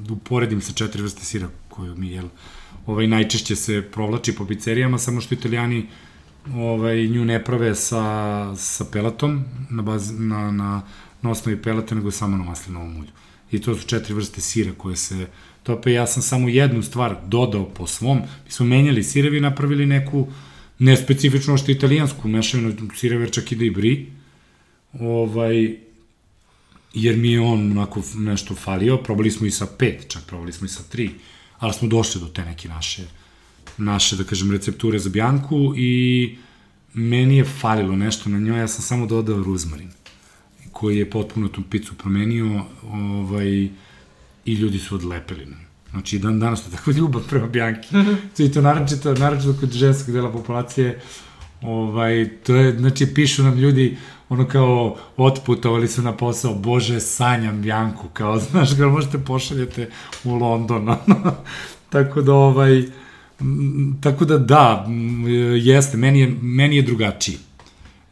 da uporedim sa četiri vrste sira koju mi jel, ovaj, najčešće se provlači po pizzerijama, samo što italijani ovaj, nju ne prave sa, sa pelatom, na, baz, na, na, na osnovi pelata, nego samo na maslinovom ulju. I to su četiri vrste sira koje se tope. Ja sam samo jednu stvar dodao po svom. Mi smo menjali sirevi, napravili neku, ne specifično što italijansku, mešavinu sirever čak ide i bri, ovaj, jer mi je on onako nešto falio, probali smo i sa pet, čak probali smo i sa tri, ali smo došli do te neke naše, naše, da kažem, recepture za bjanku i meni je falilo nešto na njoj, ja sam samo dodao ruzmarin, koji je potpuno tu picu promenio, ovaj, i ljudi su odlepili na Znači, dan danas to tako ljubav prema Bjanki. I to naročito, naročito kod ženskog dela populacije, ovaj, to je, znači, pišu nam ljudi, ono kao, otputovali su na posao, bože, sanjam Bjanku, kao, znaš, ga možete pošaljete u London, tako da, ovaj, tako da, da, jeste, meni je, meni je drugačiji.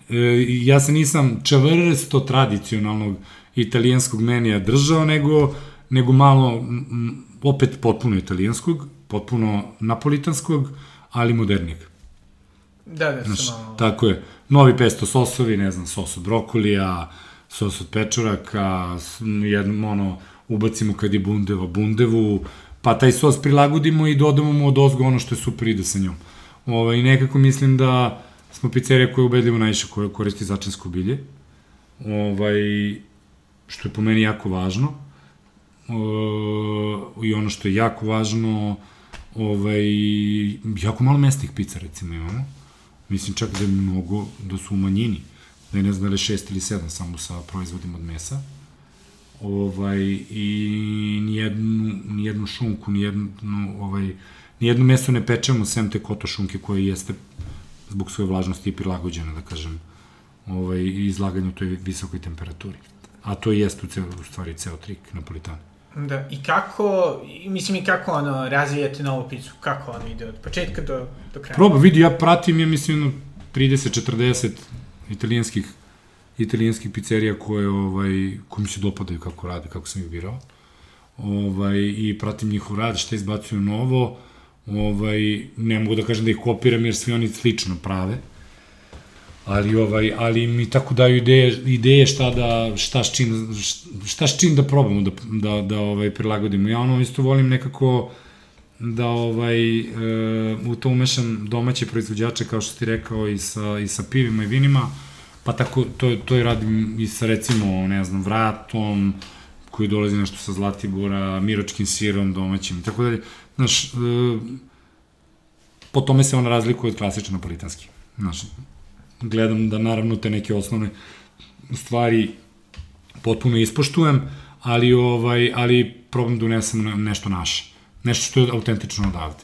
E, ja se nisam čavrsto tradicionalnog italijanskog menija držao, nego, nego malo opet potpuno italijanskog, potpuno napolitanskog, ali modernijeg. Da, da, Znaš, malo... Tako je. Novi pesto sosovi, ne znam, sos od brokolija, sos od pečoraka, jedno, ono, ubacimo kad je bundeva, bundevu, pa taj sos prilagodimo i dodamo mu od ozgo ono što je super ide sa njom. Ovaj, nekako mislim da smo pizzerija koja ubedljivo najviše koja koristi začinsko bilje, ovaj, što je po meni jako važno uh, i ono što je jako važno, ovaj, jako malo mesnih pizza recimo imamo. Mislim čak da je mnogo, da su u manjini. Da je ne znam da je šest ili sedam samo sa proizvodima od mesa. Ovaj, I nijednu, nijednu šunku, nijednu, ovaj, nijedno meso ne pečemo, sem te koto šunke koje jeste zbog svoje vlažnosti i prilagođena, da kažem, ovaj, izlaganju toj visokoj temperaturi. A to jeste u, ceo, u stvari ceo trik napolitana. Da, i kako, mislim i kako ono, razvijate novu picu, kako ono ide od početka do, do kraja? Proba, vidi, ja pratim, ja mislim, 30-40 italijanskih italijanskih pizzerija koje, ovaj, koje mi se dopadaju kako rade, kako sam ih birao. Ovaj, I pratim njihov rad, šta izbacuju novo. Ovaj, ne mogu da kažem da ih kopiram jer svi oni slično prave ali ovaj ali mi tako daju ideje ideje šta da šta s čim šta s čim da probamo da da da ovaj prilagodimo ja ono isto volim nekako da ovaj e, u to umešam domaće proizvođače kao što ti rekao i sa i sa pivima i vinima pa tako to to i radim i sa recimo ne znam vratom koji dolazi nešto sa Zlatibora, miročkim sirom domaćim i tako dalje. Znaš, e, po tome se on razlikuje od klasično napolitanski. Znaš, gledam da naravno te neke osnovne stvari potpuno ispoštujem, ali ovaj ali probam da unesem nešto naše. Nešto što je autentično odavde.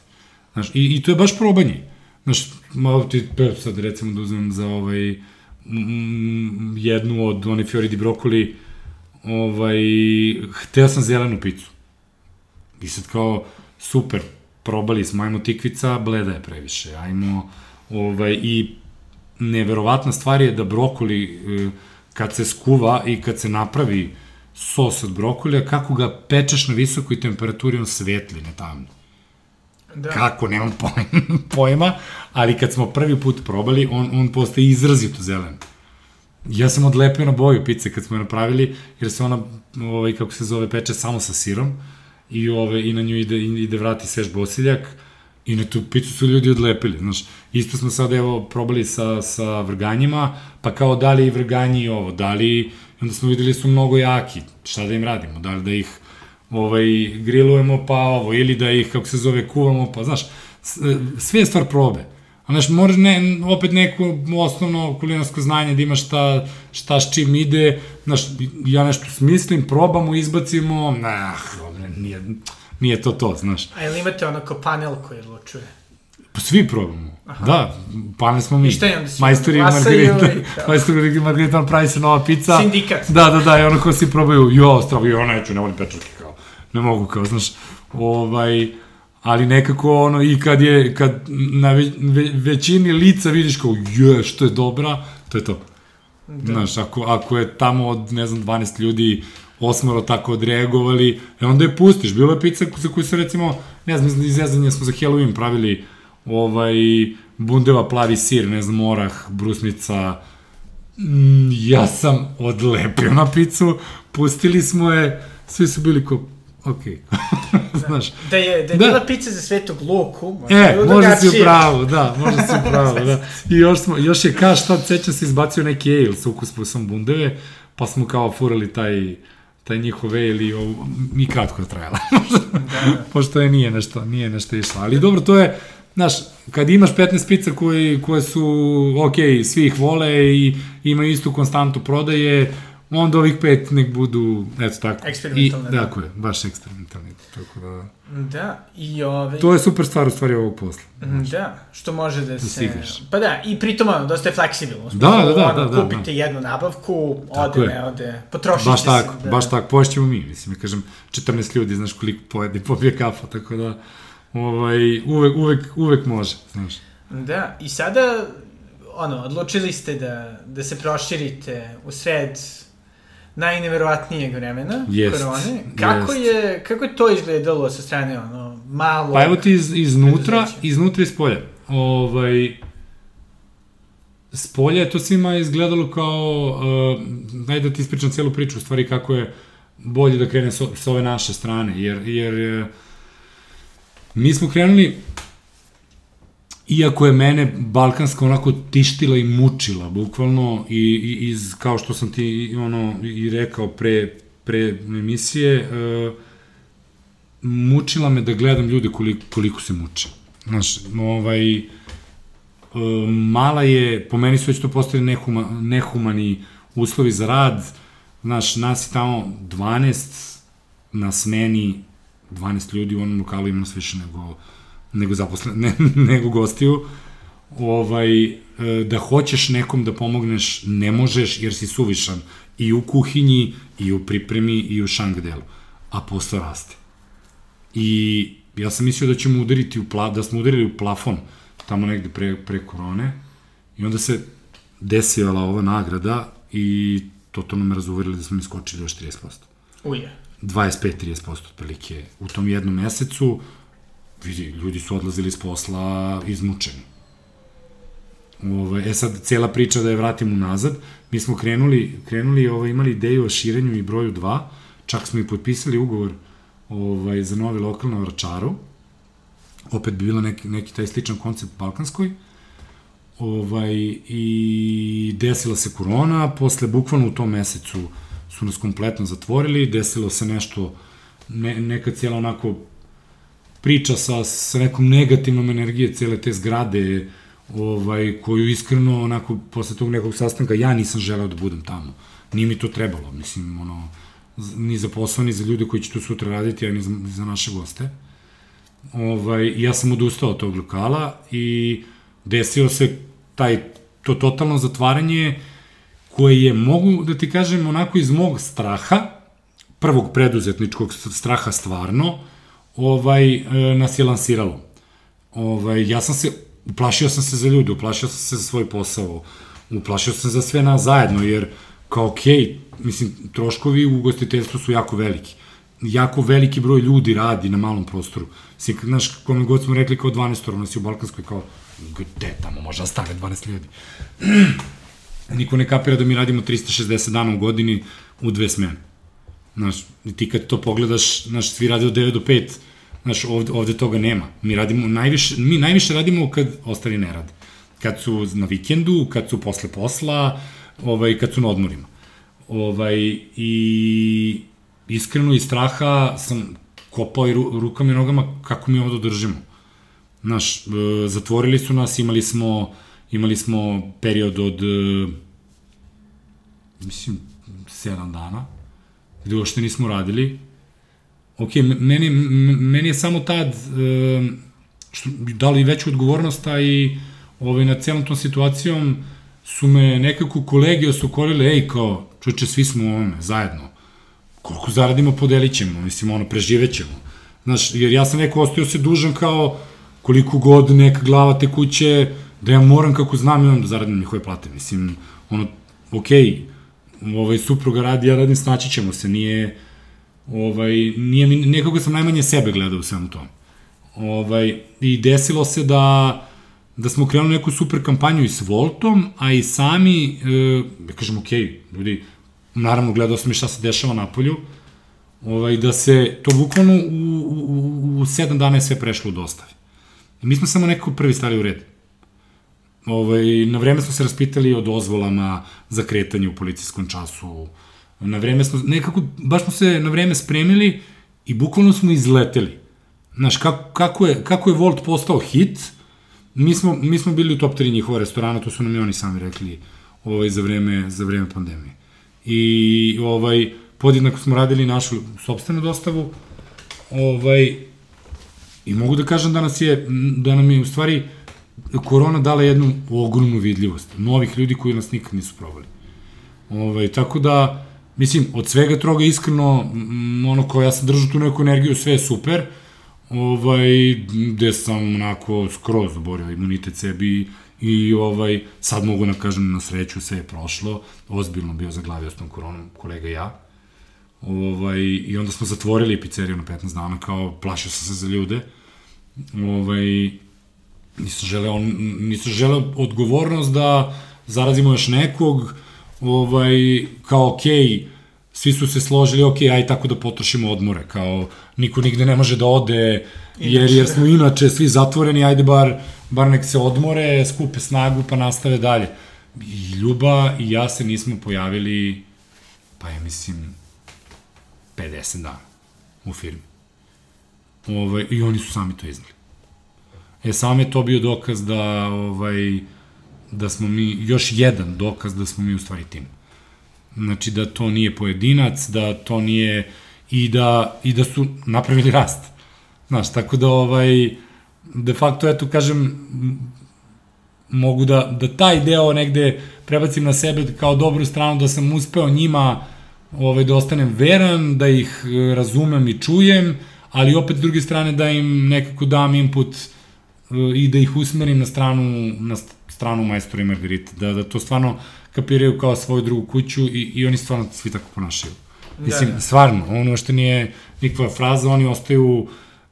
Znaš, i, i to je baš probanje. Znaš, malo ti, sad recimo da uzmem za ovaj, m, jednu od one fiori di brokoli, ovaj, hteo sam zelenu picu. I sad kao, super, probali smo, ajmo tikvica, bleda je previše, ajmo, ovaj, i neverovatna stvar je da brokoli, e, kad se skuva i kad se napravi sos od brokolija, kako ga pečeš na visokoj temperaturi, on svetli, ne tamno. Da. Kako, nemam pojma, pojma, ali kad smo prvi put probali, on, on postaje izrazito zelen. Ja sam odlepio na boju pice kad smo je napravili, jer se ona, ovaj, kako se zove, peče samo sa sirom i, ove, i na nju ide, ide vrati svež bosiljak, I na tu picu su ljudi odlepili, znaš. Isto smo sad, evo, probali sa, sa vrganjima, pa kao da li i vrganji i ovo, da li, onda smo videli da su mnogo jaki, šta da im radimo, da li da ih ovaj, grilujemo pa ovo, ili da ih, kako se zove, kuvamo, pa znaš, sve je stvar probe. A znaš, moraš ne, opet neko osnovno kulinarsko znanje da ima šta, šta s čim ide, znaš, ja nešto smislim, probamo, izbacimo, nah, nije, nije to to, znaš. A ili imate ono kao panel koji odlučuje? Pa svi probamo. Aha. Da, panel smo mi. I šta je onda? Majstori i Margarita. Majstori i Margarita, on pravi se nova pizza. Sindikat. Da, da, da, i ono ko svi probaju, jo, stravo, jo, neću, ne volim pečurke, kao. Ne mogu, kao, znaš, ovaj, ali nekako ono i kad je kad na ve, ve, većini lica vidiš kao je što je dobra to je to da. znaš ako ako je tamo od ne znam 12 ljudi osmoro tako odreagovali, e onda je pustiš. Bilo je pizza za koju se recimo, ne znam, iz zezanja smo za Halloween pravili ovaj, bundeva plavi sir, ne znam, orah, brusnica, mm, ja sam odlepio na picu, pustili smo je, svi su bili ko, ok. Znaš, Da je, da je Da. bila pizza za svetog Luku, možda E, možda si u drugačije. pravu, da, možda si u pravu, da. I još, smo, još je kaš tad, sećam se, izbacio neki ale sa ukuspusom bundeve, pa smo kao furali taj, taj njihov ale i ovo, mi kratko je trajala. Da. Pošto je nije nešto, nije nešto išlo. Ali dobro, to je, znaš, kad imaš 15 pizza koji, koje su, ok, svi ih vole i imaju istu konstantu prodaje, onda ovih pet nek budu, eto tako. Eksperimentalne, I, da. Tako je, baš eksperimentalni. Tako da, Da, i ove... to je super stvar u stvari ovog posla. Da, što može da se... igraš. Pa da, i pritom ono, dosta je fleksibilno. Da, da, da, ono, da, da, Kupite jednu nabavku, Tako ode, je. ne ode, potrošite Baš se. tako, da. baš tako, poješćemo mi, mislim, ja kažem, 14 ljudi, znaš koliko pojede popije kafa, tako da, ovaj, uvek, uvek, uvek može, znaš. Da, i sada, ono, odlučili ste da, da se proširite u sred najneverovatnijeg vremena, Jest, korone. Kako jest. je, kako je to izgledalo sa strane, ono, malo... Pa evo ti iz, iznutra, iznutra i s polja. Ovaj, s polja je to svima izgledalo kao, uh, daj da ti ispričam cijelu priču, u stvari kako je bolje da krene s, s ove naše strane, jer, jer uh, mi smo krenuli, iako je mene balkanska onako tištila i mučila, bukvalno, i, i iz, kao što sam ti ono, i rekao pre, pre emisije, uh, mučila me da gledam ljude koliko, koliko se muče. Znaš, ovaj, e, mala je, po meni su već to postali nehuma, nehumani uslovi za rad, znaš, nas je tamo 12 na smeni, 12 ljudi u onom lokalu ima nas više nego, nego zaposlen, ne, nego gostiju, ovaj, e, da hoćeš nekom da pomogneš, ne možeš jer si suvišan i u kuhinji, i u pripremi, i u šang delu, a posao raste. I ja sam mislio da ćemo udariti u pla, da smo udarili u plafon tamo negde pre, pre korone i onda se desila ova nagrada i totalno me razuverili da smo iskočili još 30%. Uje. 25-30% otprilike u tom jednom mesecu vidi, ljudi su odlazili s posla izmučeni. Ove, e sad, cela priča da je vratim unazad, mi smo krenuli, krenuli ovaj, imali ideju o širenju i broju 2, čak smo i potpisali ugovor ovaj, za novi lokal na Vračaru, opet bi bila neki, neki taj sličan koncept Balkanskoj, ovaj, i desila se korona, posle bukvalno u tom mesecu su nas kompletno zatvorili, desilo se nešto, ne, neka cijela onako priča sa, sa nekom negativnom energije cele te zgrade, ovaj, koju iskreno, onako, posle tog nekog sastanka, ja nisam želeo da budem tamo. Nije mi to trebalo, mislim, ono, ni za posao, ni za ljude koji će tu sutra raditi, a ni za, ni za naše goste. Ovaj, ja sam odustao od tog lokala i desio se taj, to totalno zatvaranje koje je, mogu da ti kažem, onako iz mog straha, prvog preduzetničkog straha stvarno, ovaj, e, nas je lansiralo. Ovaj, ja sam se, uplašio sam se za ljude, uplašio sam se za svoj posao, uplašio sam za sve nas zajedno, jer kao okej, mislim, troškovi u ugostiteljstvu su jako veliki. Jako veliki broj ljudi radi na malom prostoru. Mislim, znaš, kome god smo rekli kao 12 nas je u Balkanskoj, kao, gde tamo može da stane 12 ljudi? Niko ne kapira da mi radimo 360 dana u godini u dve smene. Znaš, ti kad to pogledaš, znaš, svi rade od 9 do 5, znaš, ovde, ovde toga nema. Mi radimo najviše, mi najviše radimo kad ostali ne rade. Kad su na vikendu, kad su posle posla, ovaj, kad su na odmorima. Ovaj, I iskreno iz straha sam kopao i ru, rukama i nogama kako mi ovo da držimo. Znaš, e, zatvorili su nas, imali smo, imali smo period od, e, mislim, 7 dana, gde uopšte nismo radili. Ok, meni, meni je samo tad što, dali veću odgovornost, a i ovaj, nad celom tom situacijom su me nekako kolege osokolile, ej, kao, čoče, svi smo u ovome, zajedno. Koliko zaradimo, podelit ćemo, mislim, ono, preživećemo. Znaš, jer ja sam neko ostao se dužan kao koliko god neka glava te kuće, da ja moram kako znam imam da zaradim njihove plate. Mislim, ono, okej, ovaj, supruga radi, ja radim, snaći ćemo se, nije, ovaj, nije mi, nekako sam najmanje sebe gledao u svemu tome. Ovaj, I desilo se da, da smo krenuli neku super kampanju i s Voltom, a i sami, e, kažem, ok, ljudi, naravno gledao sam i šta se dešava na polju, ovaj, da se to bukvalno u, u, u, u sedam dana je sve prešlo u dostavi. I mi smo samo nekako prvi stali u red. Ovaj, na vreme smo se raspitali o dozvolama za kretanje u policijskom času. Na vreme smo, nekako, baš smo se na vreme spremili i bukvalno smo izleteli. Znaš, kako, kako, je, kako je Volt postao hit, mi smo, mi smo bili u top 3 njihova restorana, to su nam i oni sami rekli ovaj, za, vreme, za vreme pandemije. I ovaj, podjednako smo radili našu sobstvenu dostavu, ovaj, i mogu da kažem da nas je, da nam je u stvari korona dala jednu ogromnu vidljivost, novih ljudi koji nas nikad nisu probali. Ovaj, tako da, mislim, od svega troga iskreno, ono ko ja sam držao tu neku energiju, sve je super, ovaj, gde sam onako skroz oborio imunitet sebi i ovaj, sad mogu da kažem na sreću sve je prošlo, ozbiljno bio zaglavio s tom koronom kolega ja, ovaj, i onda smo zatvorili pizzeriju na 15 dana, kao plašio sam se za ljude, ovaj, nisam želeo, nisam želeo odgovornost da zarazimo još nekog, ovaj, kao okej, okay, svi su se složili, ok, aj tako da potrošimo odmore, kao niko nigde ne može da ode, jer, jer smo inače svi zatvoreni, ajde bar, bar nek se odmore, skupe snagu pa nastave dalje. I Ljuba i ja se nismo pojavili, pa ja mislim, 50 dana u firmi. Ovaj, I oni su sami to iznali. E, sam je to bio dokaz da, ovaj, da smo mi, još jedan dokaz da smo mi u stvari tim. Znači da to nije pojedinac, da to nije i da, i da su napravili rast. Znaš, tako da ovaj, de facto, eto, kažem, mogu da, da taj deo negde prebacim na sebe kao dobru stranu, da sam uspeo njima ovaj, da ostanem veran, da ih e, razumem i čujem, ali opet s druge strane da im nekako dam input e, i da ih usmerim na stranu, na stranu majstora i Margarita, da, da to stvarno kapiraju kao svoju drugu kuću i, i oni stvarno svi tako ponašaju. Da, Mislim, da, da. stvarno, ono što nije nikva fraza, oni ostaju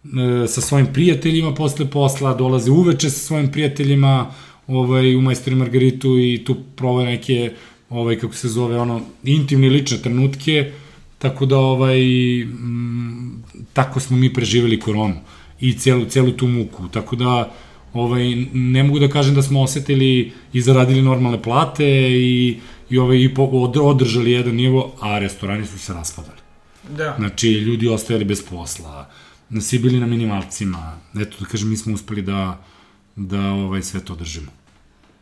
e, sa svojim prijateljima posle posla, dolaze uveče sa svojim prijateljima ovaj, u Majstori Margaritu i tu provaju neke, ovaj, kako se zove, ono, intimne lične trenutke, tako da, ovaj, m, tako smo mi preživeli koronu i celu, celu tu muku, tako da, ovaj, ne mogu da kažem da smo osetili i zaradili normalne plate i, i, ovaj, i po, održali jedan nivo, a restorani su se raspadali. Da. Znači, ljudi ostajali bez posla, svi bili na minimalcima. Eto, da kažem, mi smo uspeli da, da ovaj, sve to držimo.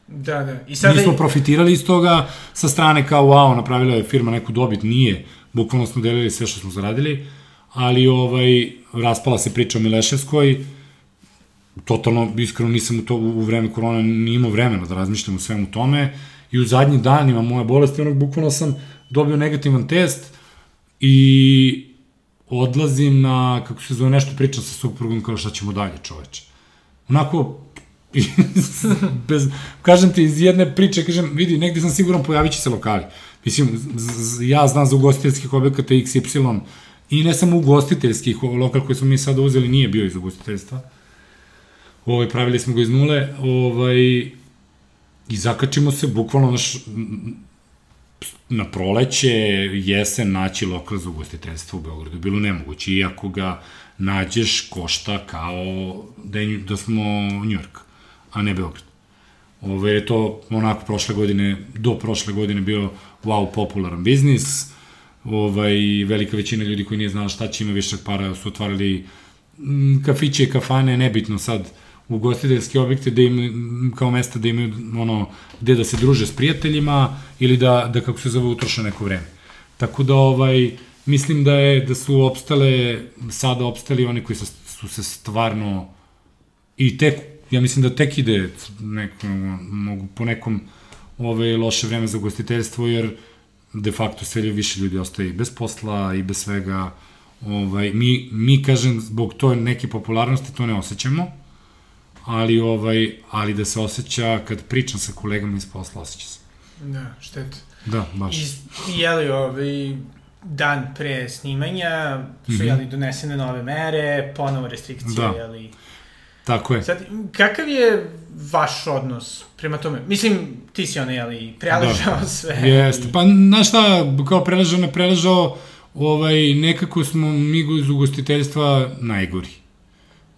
Da, da. I sada... Mi smo profitirali iz toga sa strane kao, wow, napravila je firma neku dobit, nije. Bukvalno smo delili sve što smo zaradili, ali ovaj, raspala se priča o Mileševskoj, totalno, iskreno nisam u, to, u vreme korona ni imao vremena da razmišljam o svemu tome i u zadnjim danima moje bolesti, onog bukvalno sam dobio negativan test i odlazim na, kako se zove, nešto pričam sa suprugom kao šta ćemo dalje čoveče. Onako, bez, kažem ti, iz jedne priče, kažem, vidi, negde sam siguran pojavit će se lokali. Mislim, ja znam za ugostiteljskih objekata XY i ne samo ugostiteljskih, lokal koji smo mi sada uzeli nije bio iz ugostiteljstva ovaj, pravili smo ga iz nule, ovaj, i zakačimo se, bukvalno naš, na proleće, jesen, naći lokal za ugostiteljstvo u Beogradu. Bilo nemoguće, iako ga nađeš, košta kao da, je, da smo York, a ne Beograd. Ove, je to onako prošle godine, do prošle godine bio wow popularan biznis, ovaj, velika većina ljudi koji nije znala šta će ima više para su otvarali kafiće i kafane, nebitno sad, ugostiteljske objekte da im, kao mesta da imaju ono, gde da se druže s prijateljima ili da, da kako se zove, utroše neko vreme. Tako da, ovaj, mislim da je, da su opstale, sada opstali oni koji su, su se stvarno i tek, ja mislim da tek ide neko, mogu po nekom ovaj, loše vreme za ugostiteljstvo, jer de facto sve više ljudi ostaje i bez posla i bez svega. Ovaj, mi, mi, kažem, zbog to neke popularnosti to ne osjećamo, ali, ovaj, ali da se osjeća, kad pričam sa kolegama iz posla, osjeća se. Da, šteta. Da, baš. I, jeli, ovaj, dan pre snimanja su, mm -hmm. jeli, donesene nove mere, ponovo restrikcije, da. jeli... Tako je. Sad, kakav je vaš odnos prema tome? Mislim, ti si ono, jeli, preležao da. sve. Jeste, i... pa, znaš šta, kao preležao, ne preležao, ovaj, nekako smo mi iz ugostiteljstva najgori.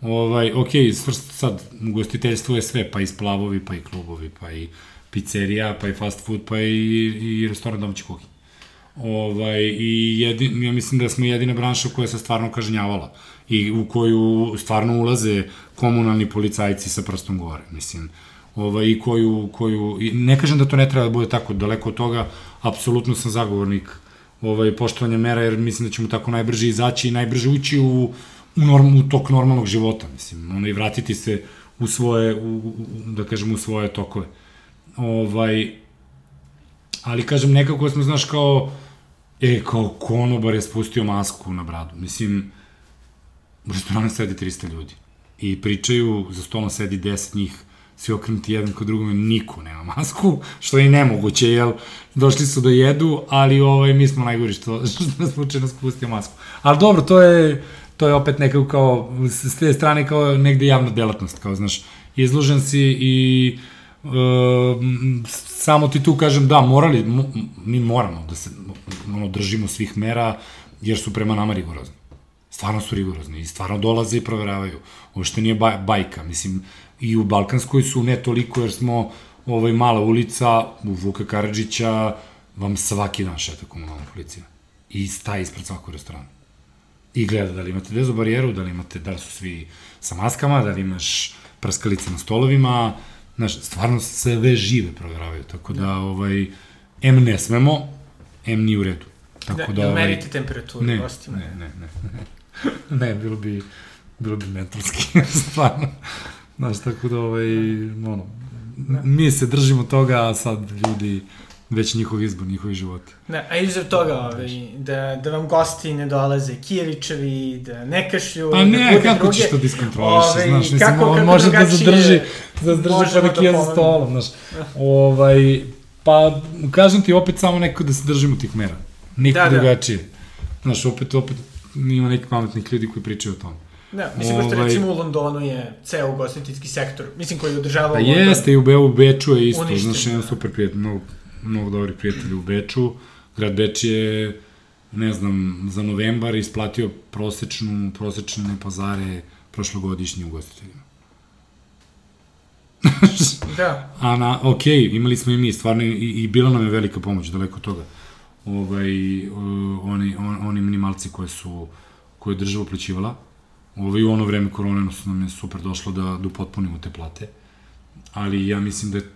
Ovaj, ok, svrst sad, ugostiteljstvo je sve, pa i splavovi, pa i klubovi, pa i pizzerija, pa i fast food, pa i, i restoran domaći kuhinje. Ovaj, I jedin, ja mislim da smo jedina branša koja se stvarno kažnjavala i u koju stvarno ulaze komunalni policajci sa prstom gore, mislim. Ovaj, I koju, koju, i ne kažem da to ne treba da bude tako daleko od toga, apsolutno sam zagovornik ovaj, poštovanja mera, jer mislim da ćemo tako najbrže izaći i najbrže ući u, u, norm, u tok normalnog života, mislim, ono, i vratiti se u svoje, u, u, da kažem, u svoje tokove. Ovaj, ali kažem, nekako smo, znaš, kao, e, kao konobar je spustio masku na bradu. Mislim, u restoranu sedi 300 ljudi i pričaju, za stolom sedi 10 njih, svi okrenuti jedan kod drugome, niko nema masku, što je nemoguće, jel, došli su da jedu, ali ovaj, mi smo najgori što, što nas slučajno spustio masku. Ali dobro, to je, to je opet nekako kao, s te strane kao negde javna delatnost, kao, znaš, izložen si i e, samo ti tu kažem, da, morali, mi moramo da se ono, držimo svih mera, jer su prema nama rigorozni. Stvarno su rigorozni i stvarno dolaze i proveravaju. Ovo što nije baj, bajka, mislim, i u Balkanskoj su ne toliko jer smo ovaj mala ulica u Vuka Karadžića vam svaki dan šeta komunalna policija. I staje ispred svakog restorana. I gleda da li imate dezo barijeru, da li imate, da li su svi sa maskama, da li imaš prskalice na stolovima, znaš, stvarno sve žive proveravaju, tako da, ovaj, M ne smemo, M nije u redu. Tako da, da ovaj, merite temperaturu ne, gostima. Ne, ne, ne, ne. ne, bilo bi, bilo bi mentalski, stvarno. Znaš, tako da, ovaj, ono, mi se držimo toga, a sad ljudi već njihov izbor, njihovi životi. Da, a izuzev toga, ovaj, da, da vam gosti ne dolaze Kiričevi, da ne kašlju, pa ne, da kako druge, ćeš to diskontroliš, ovaj, znaš, mislim, kako, on kako može da zadrži, da zadrži parakija da za stolom, znaš. ovaj, pa, kažem ti, opet samo neko da se držimo tih mera. Niko da, da. drugačije. Znaš, opet, opet, ima neki pametnih ljudi koji pričaju o tome. Da, mislim, ovaj... pošto recimo u Londonu je ceo ugostiteljski sektor, mislim, koji održava... Pa jeste, i u, Be u Beču je isto, uništen, znaš, jedan da. super prijatelj, mnogo, mnogo dobri prijatelji u Beču. Grad Beč je, ne znam, za novembar isplatio prosečnu, prosečne pazare prošlogodišnji ugostiteljima. da. A na, ok, imali smo i mi, stvarno, i, i bila nam je velika pomoć, daleko toga. Ovaj, oni, on, oni minimalci koje su, koje je država uplaćivala, Ovaj, u ono vreme korone su nam je super došlo da, da upotpunimo te plate, ali ja mislim da je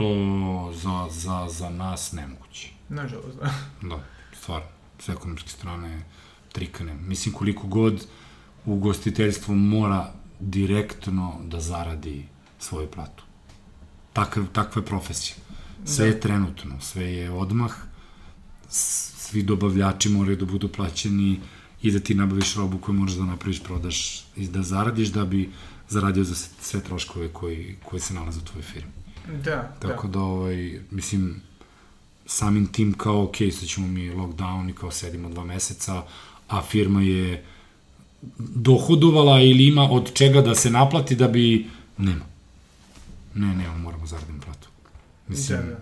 to za, za, za nas nemoguće. Nažalost, da. Da, stvarno. S ekonomske strane trikane. Mislim, koliko god ugostiteljstvo mora direktno da zaradi svoju platu. Takav, takva je profesija. Sve da. je trenutno, sve je odmah, svi dobavljači moraju da budu plaćeni, i da ti nabaviš robu koju možeš da napraviš, prodaš i da zaradiš da bi zaradio za sve troškove koji, koji se nalaze u tvojoj firmi. Da, Tako da, da ovaj, mislim, samim tim kao, ok, sad ćemo mi lockdown i kao sedimo dva meseca, a firma je dohodovala ili ima od čega da se naplati da bi... Nema. Ne, ne, moramo zaradimo platu. Mislim, da, da.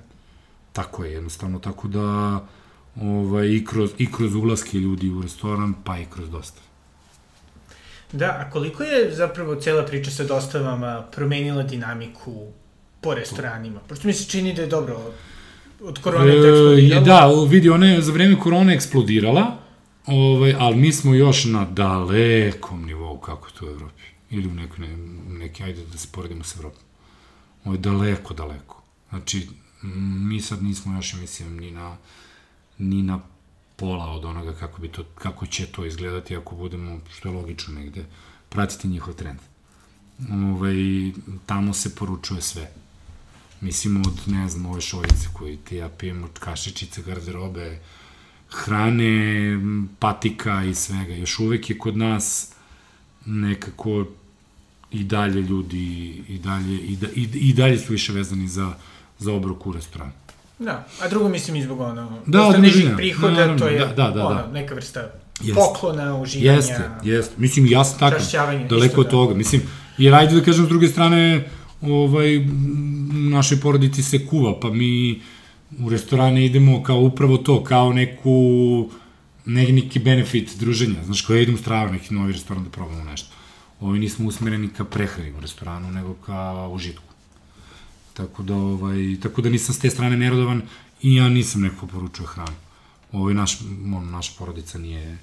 tako je jednostavno, tako da ovaj, i, kroz, i kroz ulaske ljudi u restoran, pa i kroz dostav. Da, a koliko je zapravo cela priča sa dostavama promenila dinamiku po restoranima? Pošto mi se čini da je dobro od korone e, to eksplodiralo. Da, vidi, ona je za vreme korone eksplodirala, ovaj, ali mi smo još na dalekom nivou kako to u Evropi. Ili u nekoj, ne, neki, ajde da se poredimo sa Evropom. Ovo je daleko, daleko. Znači, mi sad nismo još, mislim, ni na ni na pola od onoga kako, bi to, kako će to izgledati ako budemo, što je logično negde, pratiti njihov trend. Ove, ovaj, tamo se poručuje sve. Mislim od, ne znam, ove šoljice koje ti ja pijem, od kašičice, garderobe, hrane, patika i svega. Još uvek je kod nas nekako i dalje ljudi i dalje, i, da, i, i dalje su više vezani za, za obrok u restoranu. Da, a drugo mislim i zbog ono, da, dosta nižih prihoda, naravno, to je da, da, da, ono, da. neka vrsta jest. poklona, uživanja. Jeste, jeste. Mislim, ja sam tako, daleko od da. toga. Mislim, jer ajde da kažem s druge strane, ovaj, našoj porodici se kuva, pa mi u restorane idemo kao upravo to, kao neku neki, benefit druženja, znaš, koja idem u stravu, neki novi restoran da probamo nešto. Ovi nismo usmereni ka prehrani u restoranu, nego ka užitku. Tako da, ovaj, tako da nisam s te strane nerodovan i ja nisam neko poručuje hranu. Ovaj, naš, on, naša porodica nije...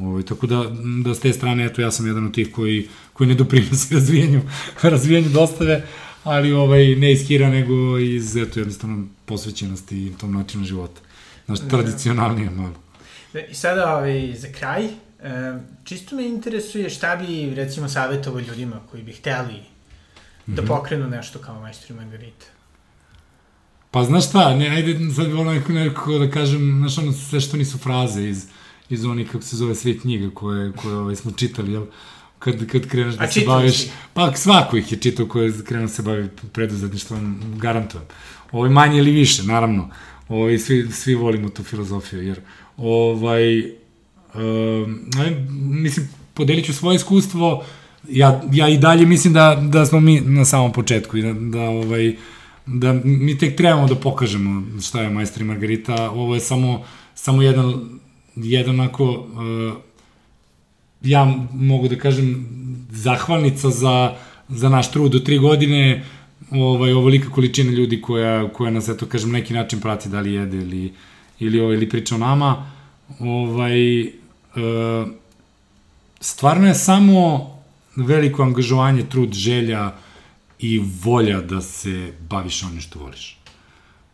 Ovaj, tako da, da s te strane, eto, ja sam jedan od tih koji, koji ne doprinosi razvijanju, razvijanju dostave, ali ovaj, ne iz hira, nego iz, eto, jednostavno posvećenosti i tom načinu života. Znaš, da. tradicionalnije malo. I sada, ovaj, za kraj, e, čisto me interesuje šta bi, recimo, savjetovo ljudima koji bi hteli da mhm. pokrenu nešto kao majstori Margarita. Pa znaš šta, ne, ajde sad ono neko, neko da kažem, znaš ono sve što nisu fraze iz, iz onih, kako se zove, sve knjiga koje, koje ovaj, smo čitali, jel? Kad, kad kreneš da se baviš... Si? Pa svako ih je čitao koje krenu da se bavi preduzetništvom, garantujem. Ovo ovaj, manje ili više, naravno. Ovo, ovaj, svi, svi volimo tu filozofiju, jer ovaj, um, mislim, podelit ću svoje iskustvo, ja, ja i dalje mislim da, da smo mi na samom početku i da, da ovaj, da mi tek trebamo da pokažemo šta je Majstor i Margarita. Ovo je samo, samo jedan, jedan onako, uh, ja mogu da kažem, zahvalnica za, za naš trud do tri godine, ovaj, ovolika količina ljudi koja, koja nas, eto, kažem, neki način prati da li jede ili, ili, ovaj, ili priča o nama. Ovaj, uh, stvarno je samo veliko angažovanje, trud, želja i volja da se baviš onim što voliš.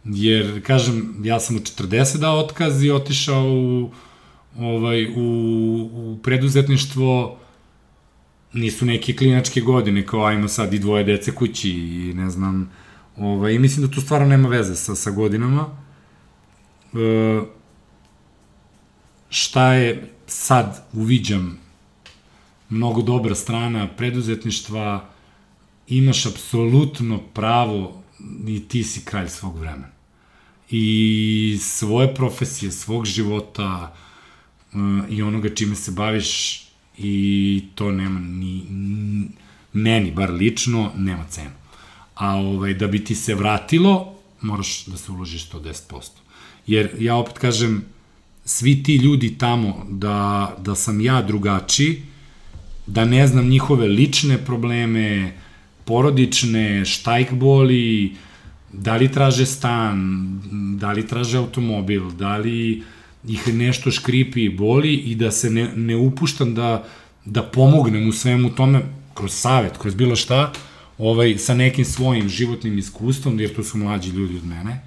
Jer, kažem, ja sam u 40 dao otkaz i otišao u, ovaj, u, u preduzetništvo nisu neke klinačke godine, kao ajmo sad i dvoje dece kući i ne znam, ovaj, i mislim da to stvarno nema veze sa, sa godinama. E, šta je sad uviđam mnogo dobra strana preduzetništva, imaš apsolutno pravo i ti si kralj svog vremena. I svoje profesije, svog života uh, i onoga čime se baviš i to nema ni, ni meni, bar lično, nema cenu. A ovaj, da bi ti se vratilo, moraš da se uložiš 110%. Jer ja opet kažem, svi ti ljudi tamo, da, da sam ja drugačiji, da ne znam njihove lične probleme, porodične, šta ih boli, da li traže stan, da li traže automobil, da li ih nešto škripi i boli i da se ne, ne upuštam da, da pomognem u svemu tome kroz savet, kroz bilo šta, ovaj, sa nekim svojim životnim iskustvom, jer to su mlađi ljudi od mene,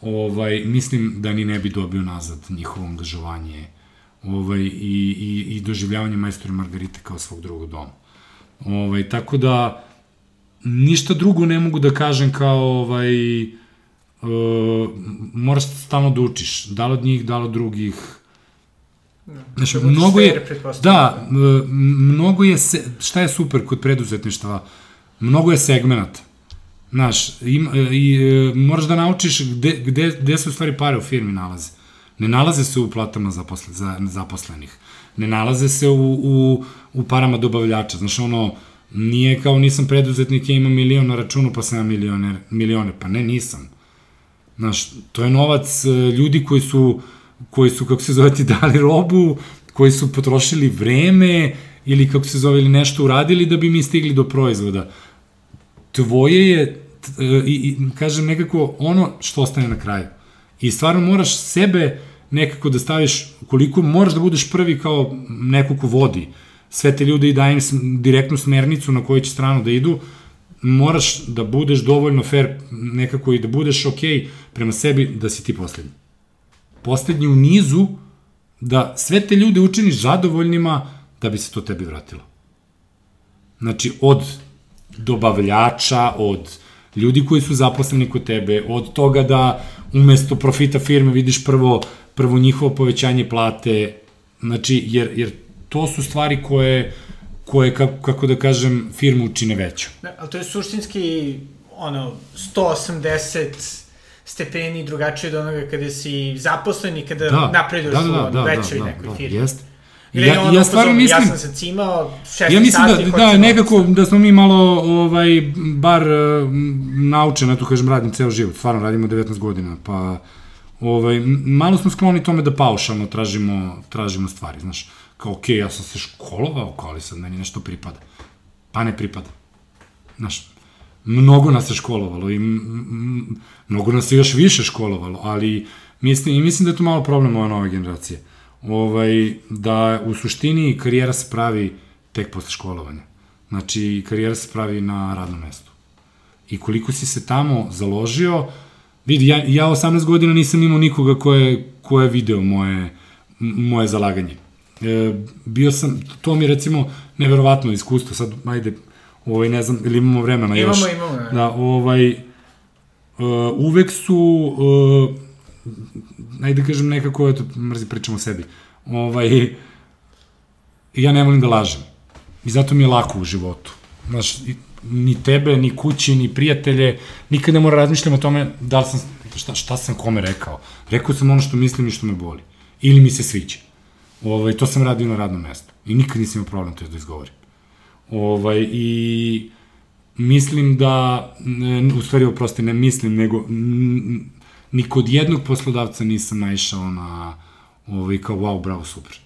ovaj, mislim da ni ne bi dobio nazad njihovo angažovanje ovaj, i, i, i doživljavanje majstora Margarite kao svog drugog doma. Ovaj, tako da, ništa drugo ne mogu da kažem kao ovaj, uh, moraš stalno da učiš, da li od njih, da li od drugih, Znači, mnogo je, da, mnogo je, se, šta je super kod preduzetništva, mnogo je segmenata. Znaš, im, i, moraš da naučiš gde, gde, gde se u stvari pare u firmi nalaze. Ne nalaze se u platama zaposle, za, zaposlenih. Ne nalaze se u, u, u parama dobavljača. Znaš, ono, nije kao nisam preduzetnik, ja imam milion na računu, pa sam ja milioner, milione. Pa ne, nisam. Znaš, to je novac e, ljudi koji su, koji su, kako se zove, ti dali robu, koji su potrošili vreme ili kako se zove, ili nešto uradili da bi mi stigli do proizvoda. Tvoje je, e, i, i kažem nekako, ono što ostane na kraju. I stvarno moraš sebe nekako da staviš, koliko moraš da budeš prvi kao neko ko vodi sve te ljude i daje im direktnu smernicu na koju će stranu da idu, moraš da budeš dovoljno fair nekako i da budeš ok prema sebi da si ti poslednji. Poslednji u nizu da sve te ljude učiniš zadovoljnima da bi se to tebi vratilo. Znači, od dobavljača, od ljudi koji su zaposleni kod tebe, od toga da umesto profita firme vidiš prvo, prvo njihovo povećanje plate, znači, jer, jer to su stvari koje, koje kako, da kažem, firmu učine veću. Da, ali to je suštinski, ono, 180 stepeni drugačije od onoga kada si zaposlen i kada da, napreduješ da, da, da, u da, većoj da, da, nekoj da, firmi. Jeste. Ja, ja, ja stvarno mislim... Ja sam se cimao 16 ja mislim da, sati. Da, da, nekako da smo mi malo, ovaj, bar uh, naučeni, tu kažem, radim ceo život. Stvarno radimo 19 godina, pa Ovaj, malo smo skloni tome da paušalno tražimo, tražimo stvari, znaš. Kao, okej, ja sam se školovao, kao ali sad meni nešto pripada. Pa ne pripada. Znaš, mnogo nas se školovalo i mnogo nas se još više školovalo, ali mislim, i mislim da je to malo problem ove nove generacije. Ovaj, da u suštini karijera se pravi tek posle školovanja. Znači, karijera se pravi na radnom mestu. I koliko si se tamo založio, vidi, ja, ja 18 godina nisam imao nikoga ko je, ko je video moje, moje zalaganje. E, bio sam, to mi je recimo neverovatno iskustvo, sad ajde, ovaj, ne znam, ili imamo vremena još. Imamo, imamo. Da, ovaj, uh, uvek su, uh, ajde da kažem nekako, eto, mrzi pričam o sebi, ovaj, ja ne volim da lažem. I zato mi je lako u životu. Znaš, ni tebe, ni kući, ni prijatelje, nikad ne mora razmišljam o tome da li sam, šta, šta sam kome rekao. Rekao sam ono što mislim i što me boli. Ili mi se sviđa. Ovaj, to sam radio na radnom mestu. I nikad nisam imao problem to da izgovorim. Ovaj, I mislim da, u stvari, oprosti, ne mislim, nego ni kod jednog poslodavca nisam naišao na ovaj, kao wow, bravo, super.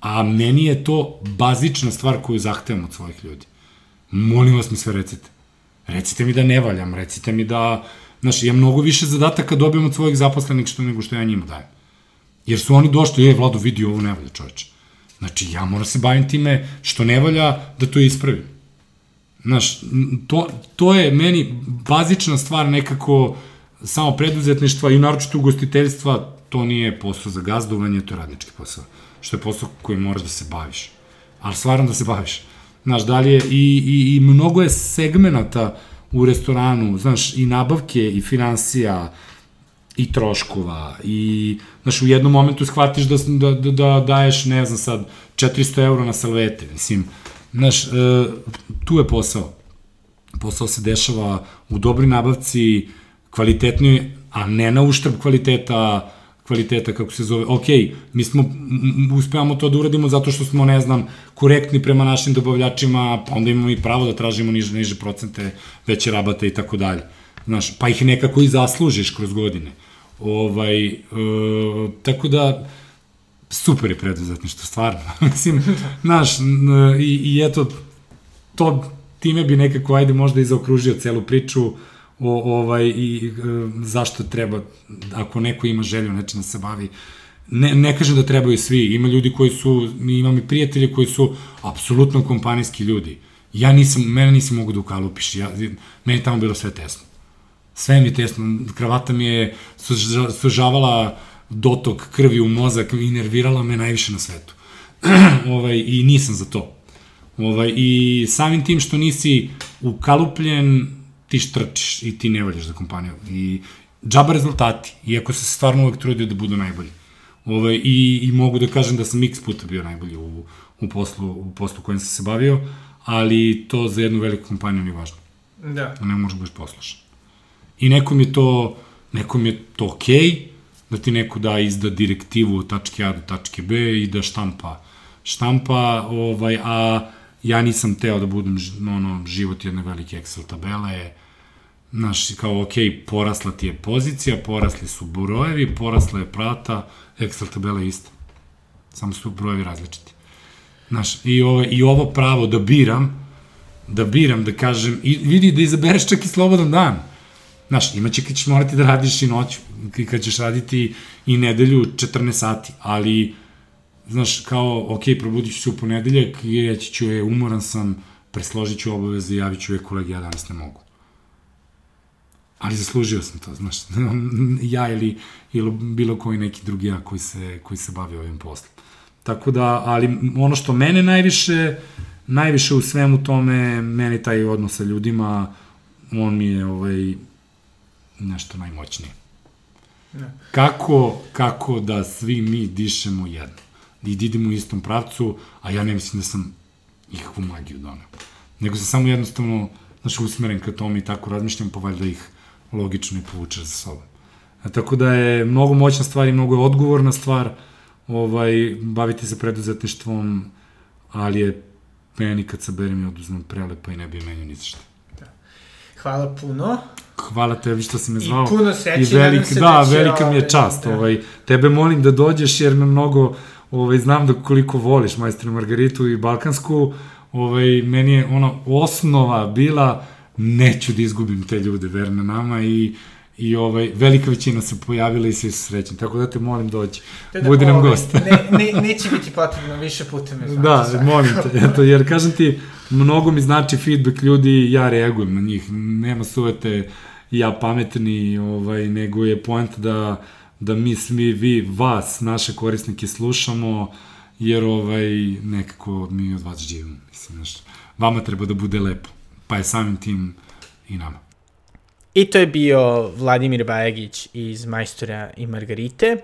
A meni je to bazična stvar koju zahtevam od svojih ljudi. Molim vas mi sve recite. Recite mi da ne valjam, recite mi da, znaš, ja mnogo više zadataka dobijem od svojih zaposlenih što nego što ja njima dajem. Jer su oni došli, je, Vlado, vidi, ovo ne valja, čoveče. Znači, ja moram se bavim time što ne valja, da to ispravim. Znaš, to, to je meni bazična stvar nekako samo preduzetništva i naročito ugostiteljstva, to nije posao za gazdovanje, to je radnički posao. Što je posao koji moraš da se baviš. Ali stvarno da se baviš. Znaš, dalje, i, i, i mnogo je segmenata u restoranu, znaš, i nabavke, i financija, i troškova i znaš u jednom momentu shvatiš da, da, da, da daješ ne znam sad 400 eura na salvete mislim znaš e, tu je posao. Posao se dešava u dobroj nabavci kvalitetnoj a ne na uštrb kvaliteta kvaliteta kako se zove. Ok mi smo uspevamo to da uradimo zato što smo ne znam korektni prema našim dobavljačima pa onda imamo i pravo da tražimo niže niže procente veće rabate i tako dalje Znaš, pa ih nekako i zaslužiš kroz godine. Ovaj, e, tako da, super je preduzetništvo, stvarno. Mislim, znaš, i, i eto, to, time bi nekako, ajde, možda i zaokružio celu priču o, ovaj, i e, zašto treba, ako neko ima želju nečim da se bavi, ne, ne kažem da trebaju svi, ima ljudi koji su, imam i prijatelje koji su apsolutno kompanijski ljudi. Ja nisam, mene nisi mogu da ukalupiš, ja, meni tamo bilo sve tesno. Sve mi je tesno, kravata mi je suža- sužavala dotok krvi u mozak i nervirala me najviše na svetu. ovaj, I nisam za to. Ovaj, I samim tim što nisi ukalupljen, ti štrčiš i ti ne valjaš za kompaniju. I džaba rezultati, iako se stvarno uvek trudio da budu najbolji. Ovaj, i, I mogu da kažem da sam x puta bio najbolji u, u, poslu, u poslu kojem sam se bavio, ali to za jednu veliku kompaniju nije važno. Da. Ne možeš da budeš poslušan. I nekom je to, nekom je to okej, okay, da ti neko da izda direktivu od tačke A do tačke B i da štampa štampa, ovaj, a ja nisam teo da budem ono, život jedne velike Excel tabele, znaš, kao, ok, porasla ti je pozicija, porasli su brojevi, porasla je prata, Excel tabela je ista. Samo su brojevi različiti. Znaš, i ovo, i ovo pravo da biram, da biram, da kažem, i vidi da izabereš čak i slobodan dan. Znaš, imaće kad ćeš morati da radiš i noću, i kad ćeš raditi i nedelju 14 sati, ali, znaš, kao, ok, probudit ću se u ponedeljak i reći ću je, umoran sam, presložit ću obaveze, javit ću je kolegi, ja danas ne mogu. Ali zaslužio sam to, znaš, ja ili, ili bilo koji neki drugi ja koji se, koji se bavi ovim poslom. Tako da, ali ono što mene najviše, najviše u svemu tome, meni taj odnos sa ljudima, on mi je ovaj, nešto najmoćnije. Da. Kako, kako da svi mi dišemo jedno. I da idemo u istom pravcu, a ja ne mislim da sam ikakvu magiju doneo. Nego sam samo jednostavno, znaš, usmeren ka tome i tako razmišljam, pa valjda ih logično i povučeš za sobom. A, tako da je mnogo moćna stvar i mnogo je odgovorna stvar, ovaj, baviti se preduzetništvom, ali je meni kad saberem i oduzmem prelepa i ne bi menio ni za šta. Hvala puno. Hvala tebi što si me I zvao. puno sreće, I velik, se da, da velika mi je čast. da. Ovaj, tebe molim da dođeš jer me mnogo, ovaj, znam da koliko voliš majstor Margaritu i Balkansku, ovaj, meni je ono osnova bila neću da izgubim te ljude, verno nama i i ovaj, velika većina se pojavila i svi su srećni, tako da te molim dođi, budi nam Ovaj, gost. ne, ne, neće biti potrebno više puta me zvati. Da, svakako. molim te, eto, jer kažem ti, mnogo mi znači feedback ljudi, ja reagujem na njih, nema suvete ja pametni, ovaj, nego je point da, da mi svi, vi, vas, naše korisnike slušamo, jer ovaj, nekako mi od vas živimo, mislim, znaš, vama treba da bude lepo, pa je samim tim i nama. I to je bio Vladimir Bajagić iz Majstora i Margarite.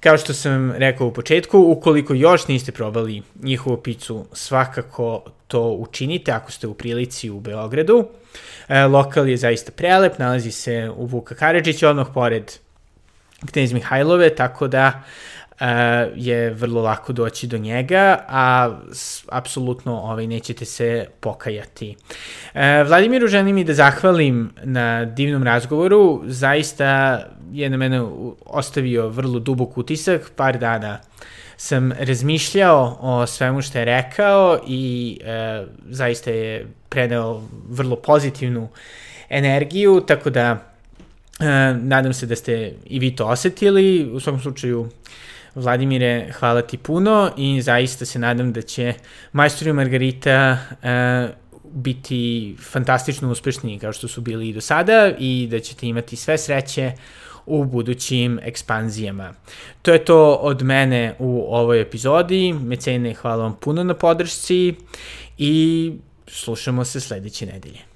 Kao što sam rekao u početku, ukoliko još niste probali njihovu picu, svakako to učinite ako ste u prilici u Beogradu. E, lokal je zaista prelep, nalazi se u Vuka Karadžića, odmah pored Knez Mihajlove, tako da je vrlo lako doći do njega, a apsolutno ovaj, nećete se pokajati. E, Vladimiru želim i da zahvalim na divnom razgovoru, zaista je na mene ostavio vrlo dubok utisak, par dana sam razmišljao o svemu što je rekao i e, zaista je preneo vrlo pozitivnu energiju, tako da E, nadam se da ste i vi to osetili. U svakom slučaju, Vladimire, hvala ti puno i zaista se nadam da će Majstor i Margarita e, biti fantastično uspešni kao što su bili i do sada i da ćete imati sve sreće u budućim ekspanzijama. To je to od mene u ovoj epizodi. Mecene, hvala vam puno na podršci i slušamo se sledeće nedelje.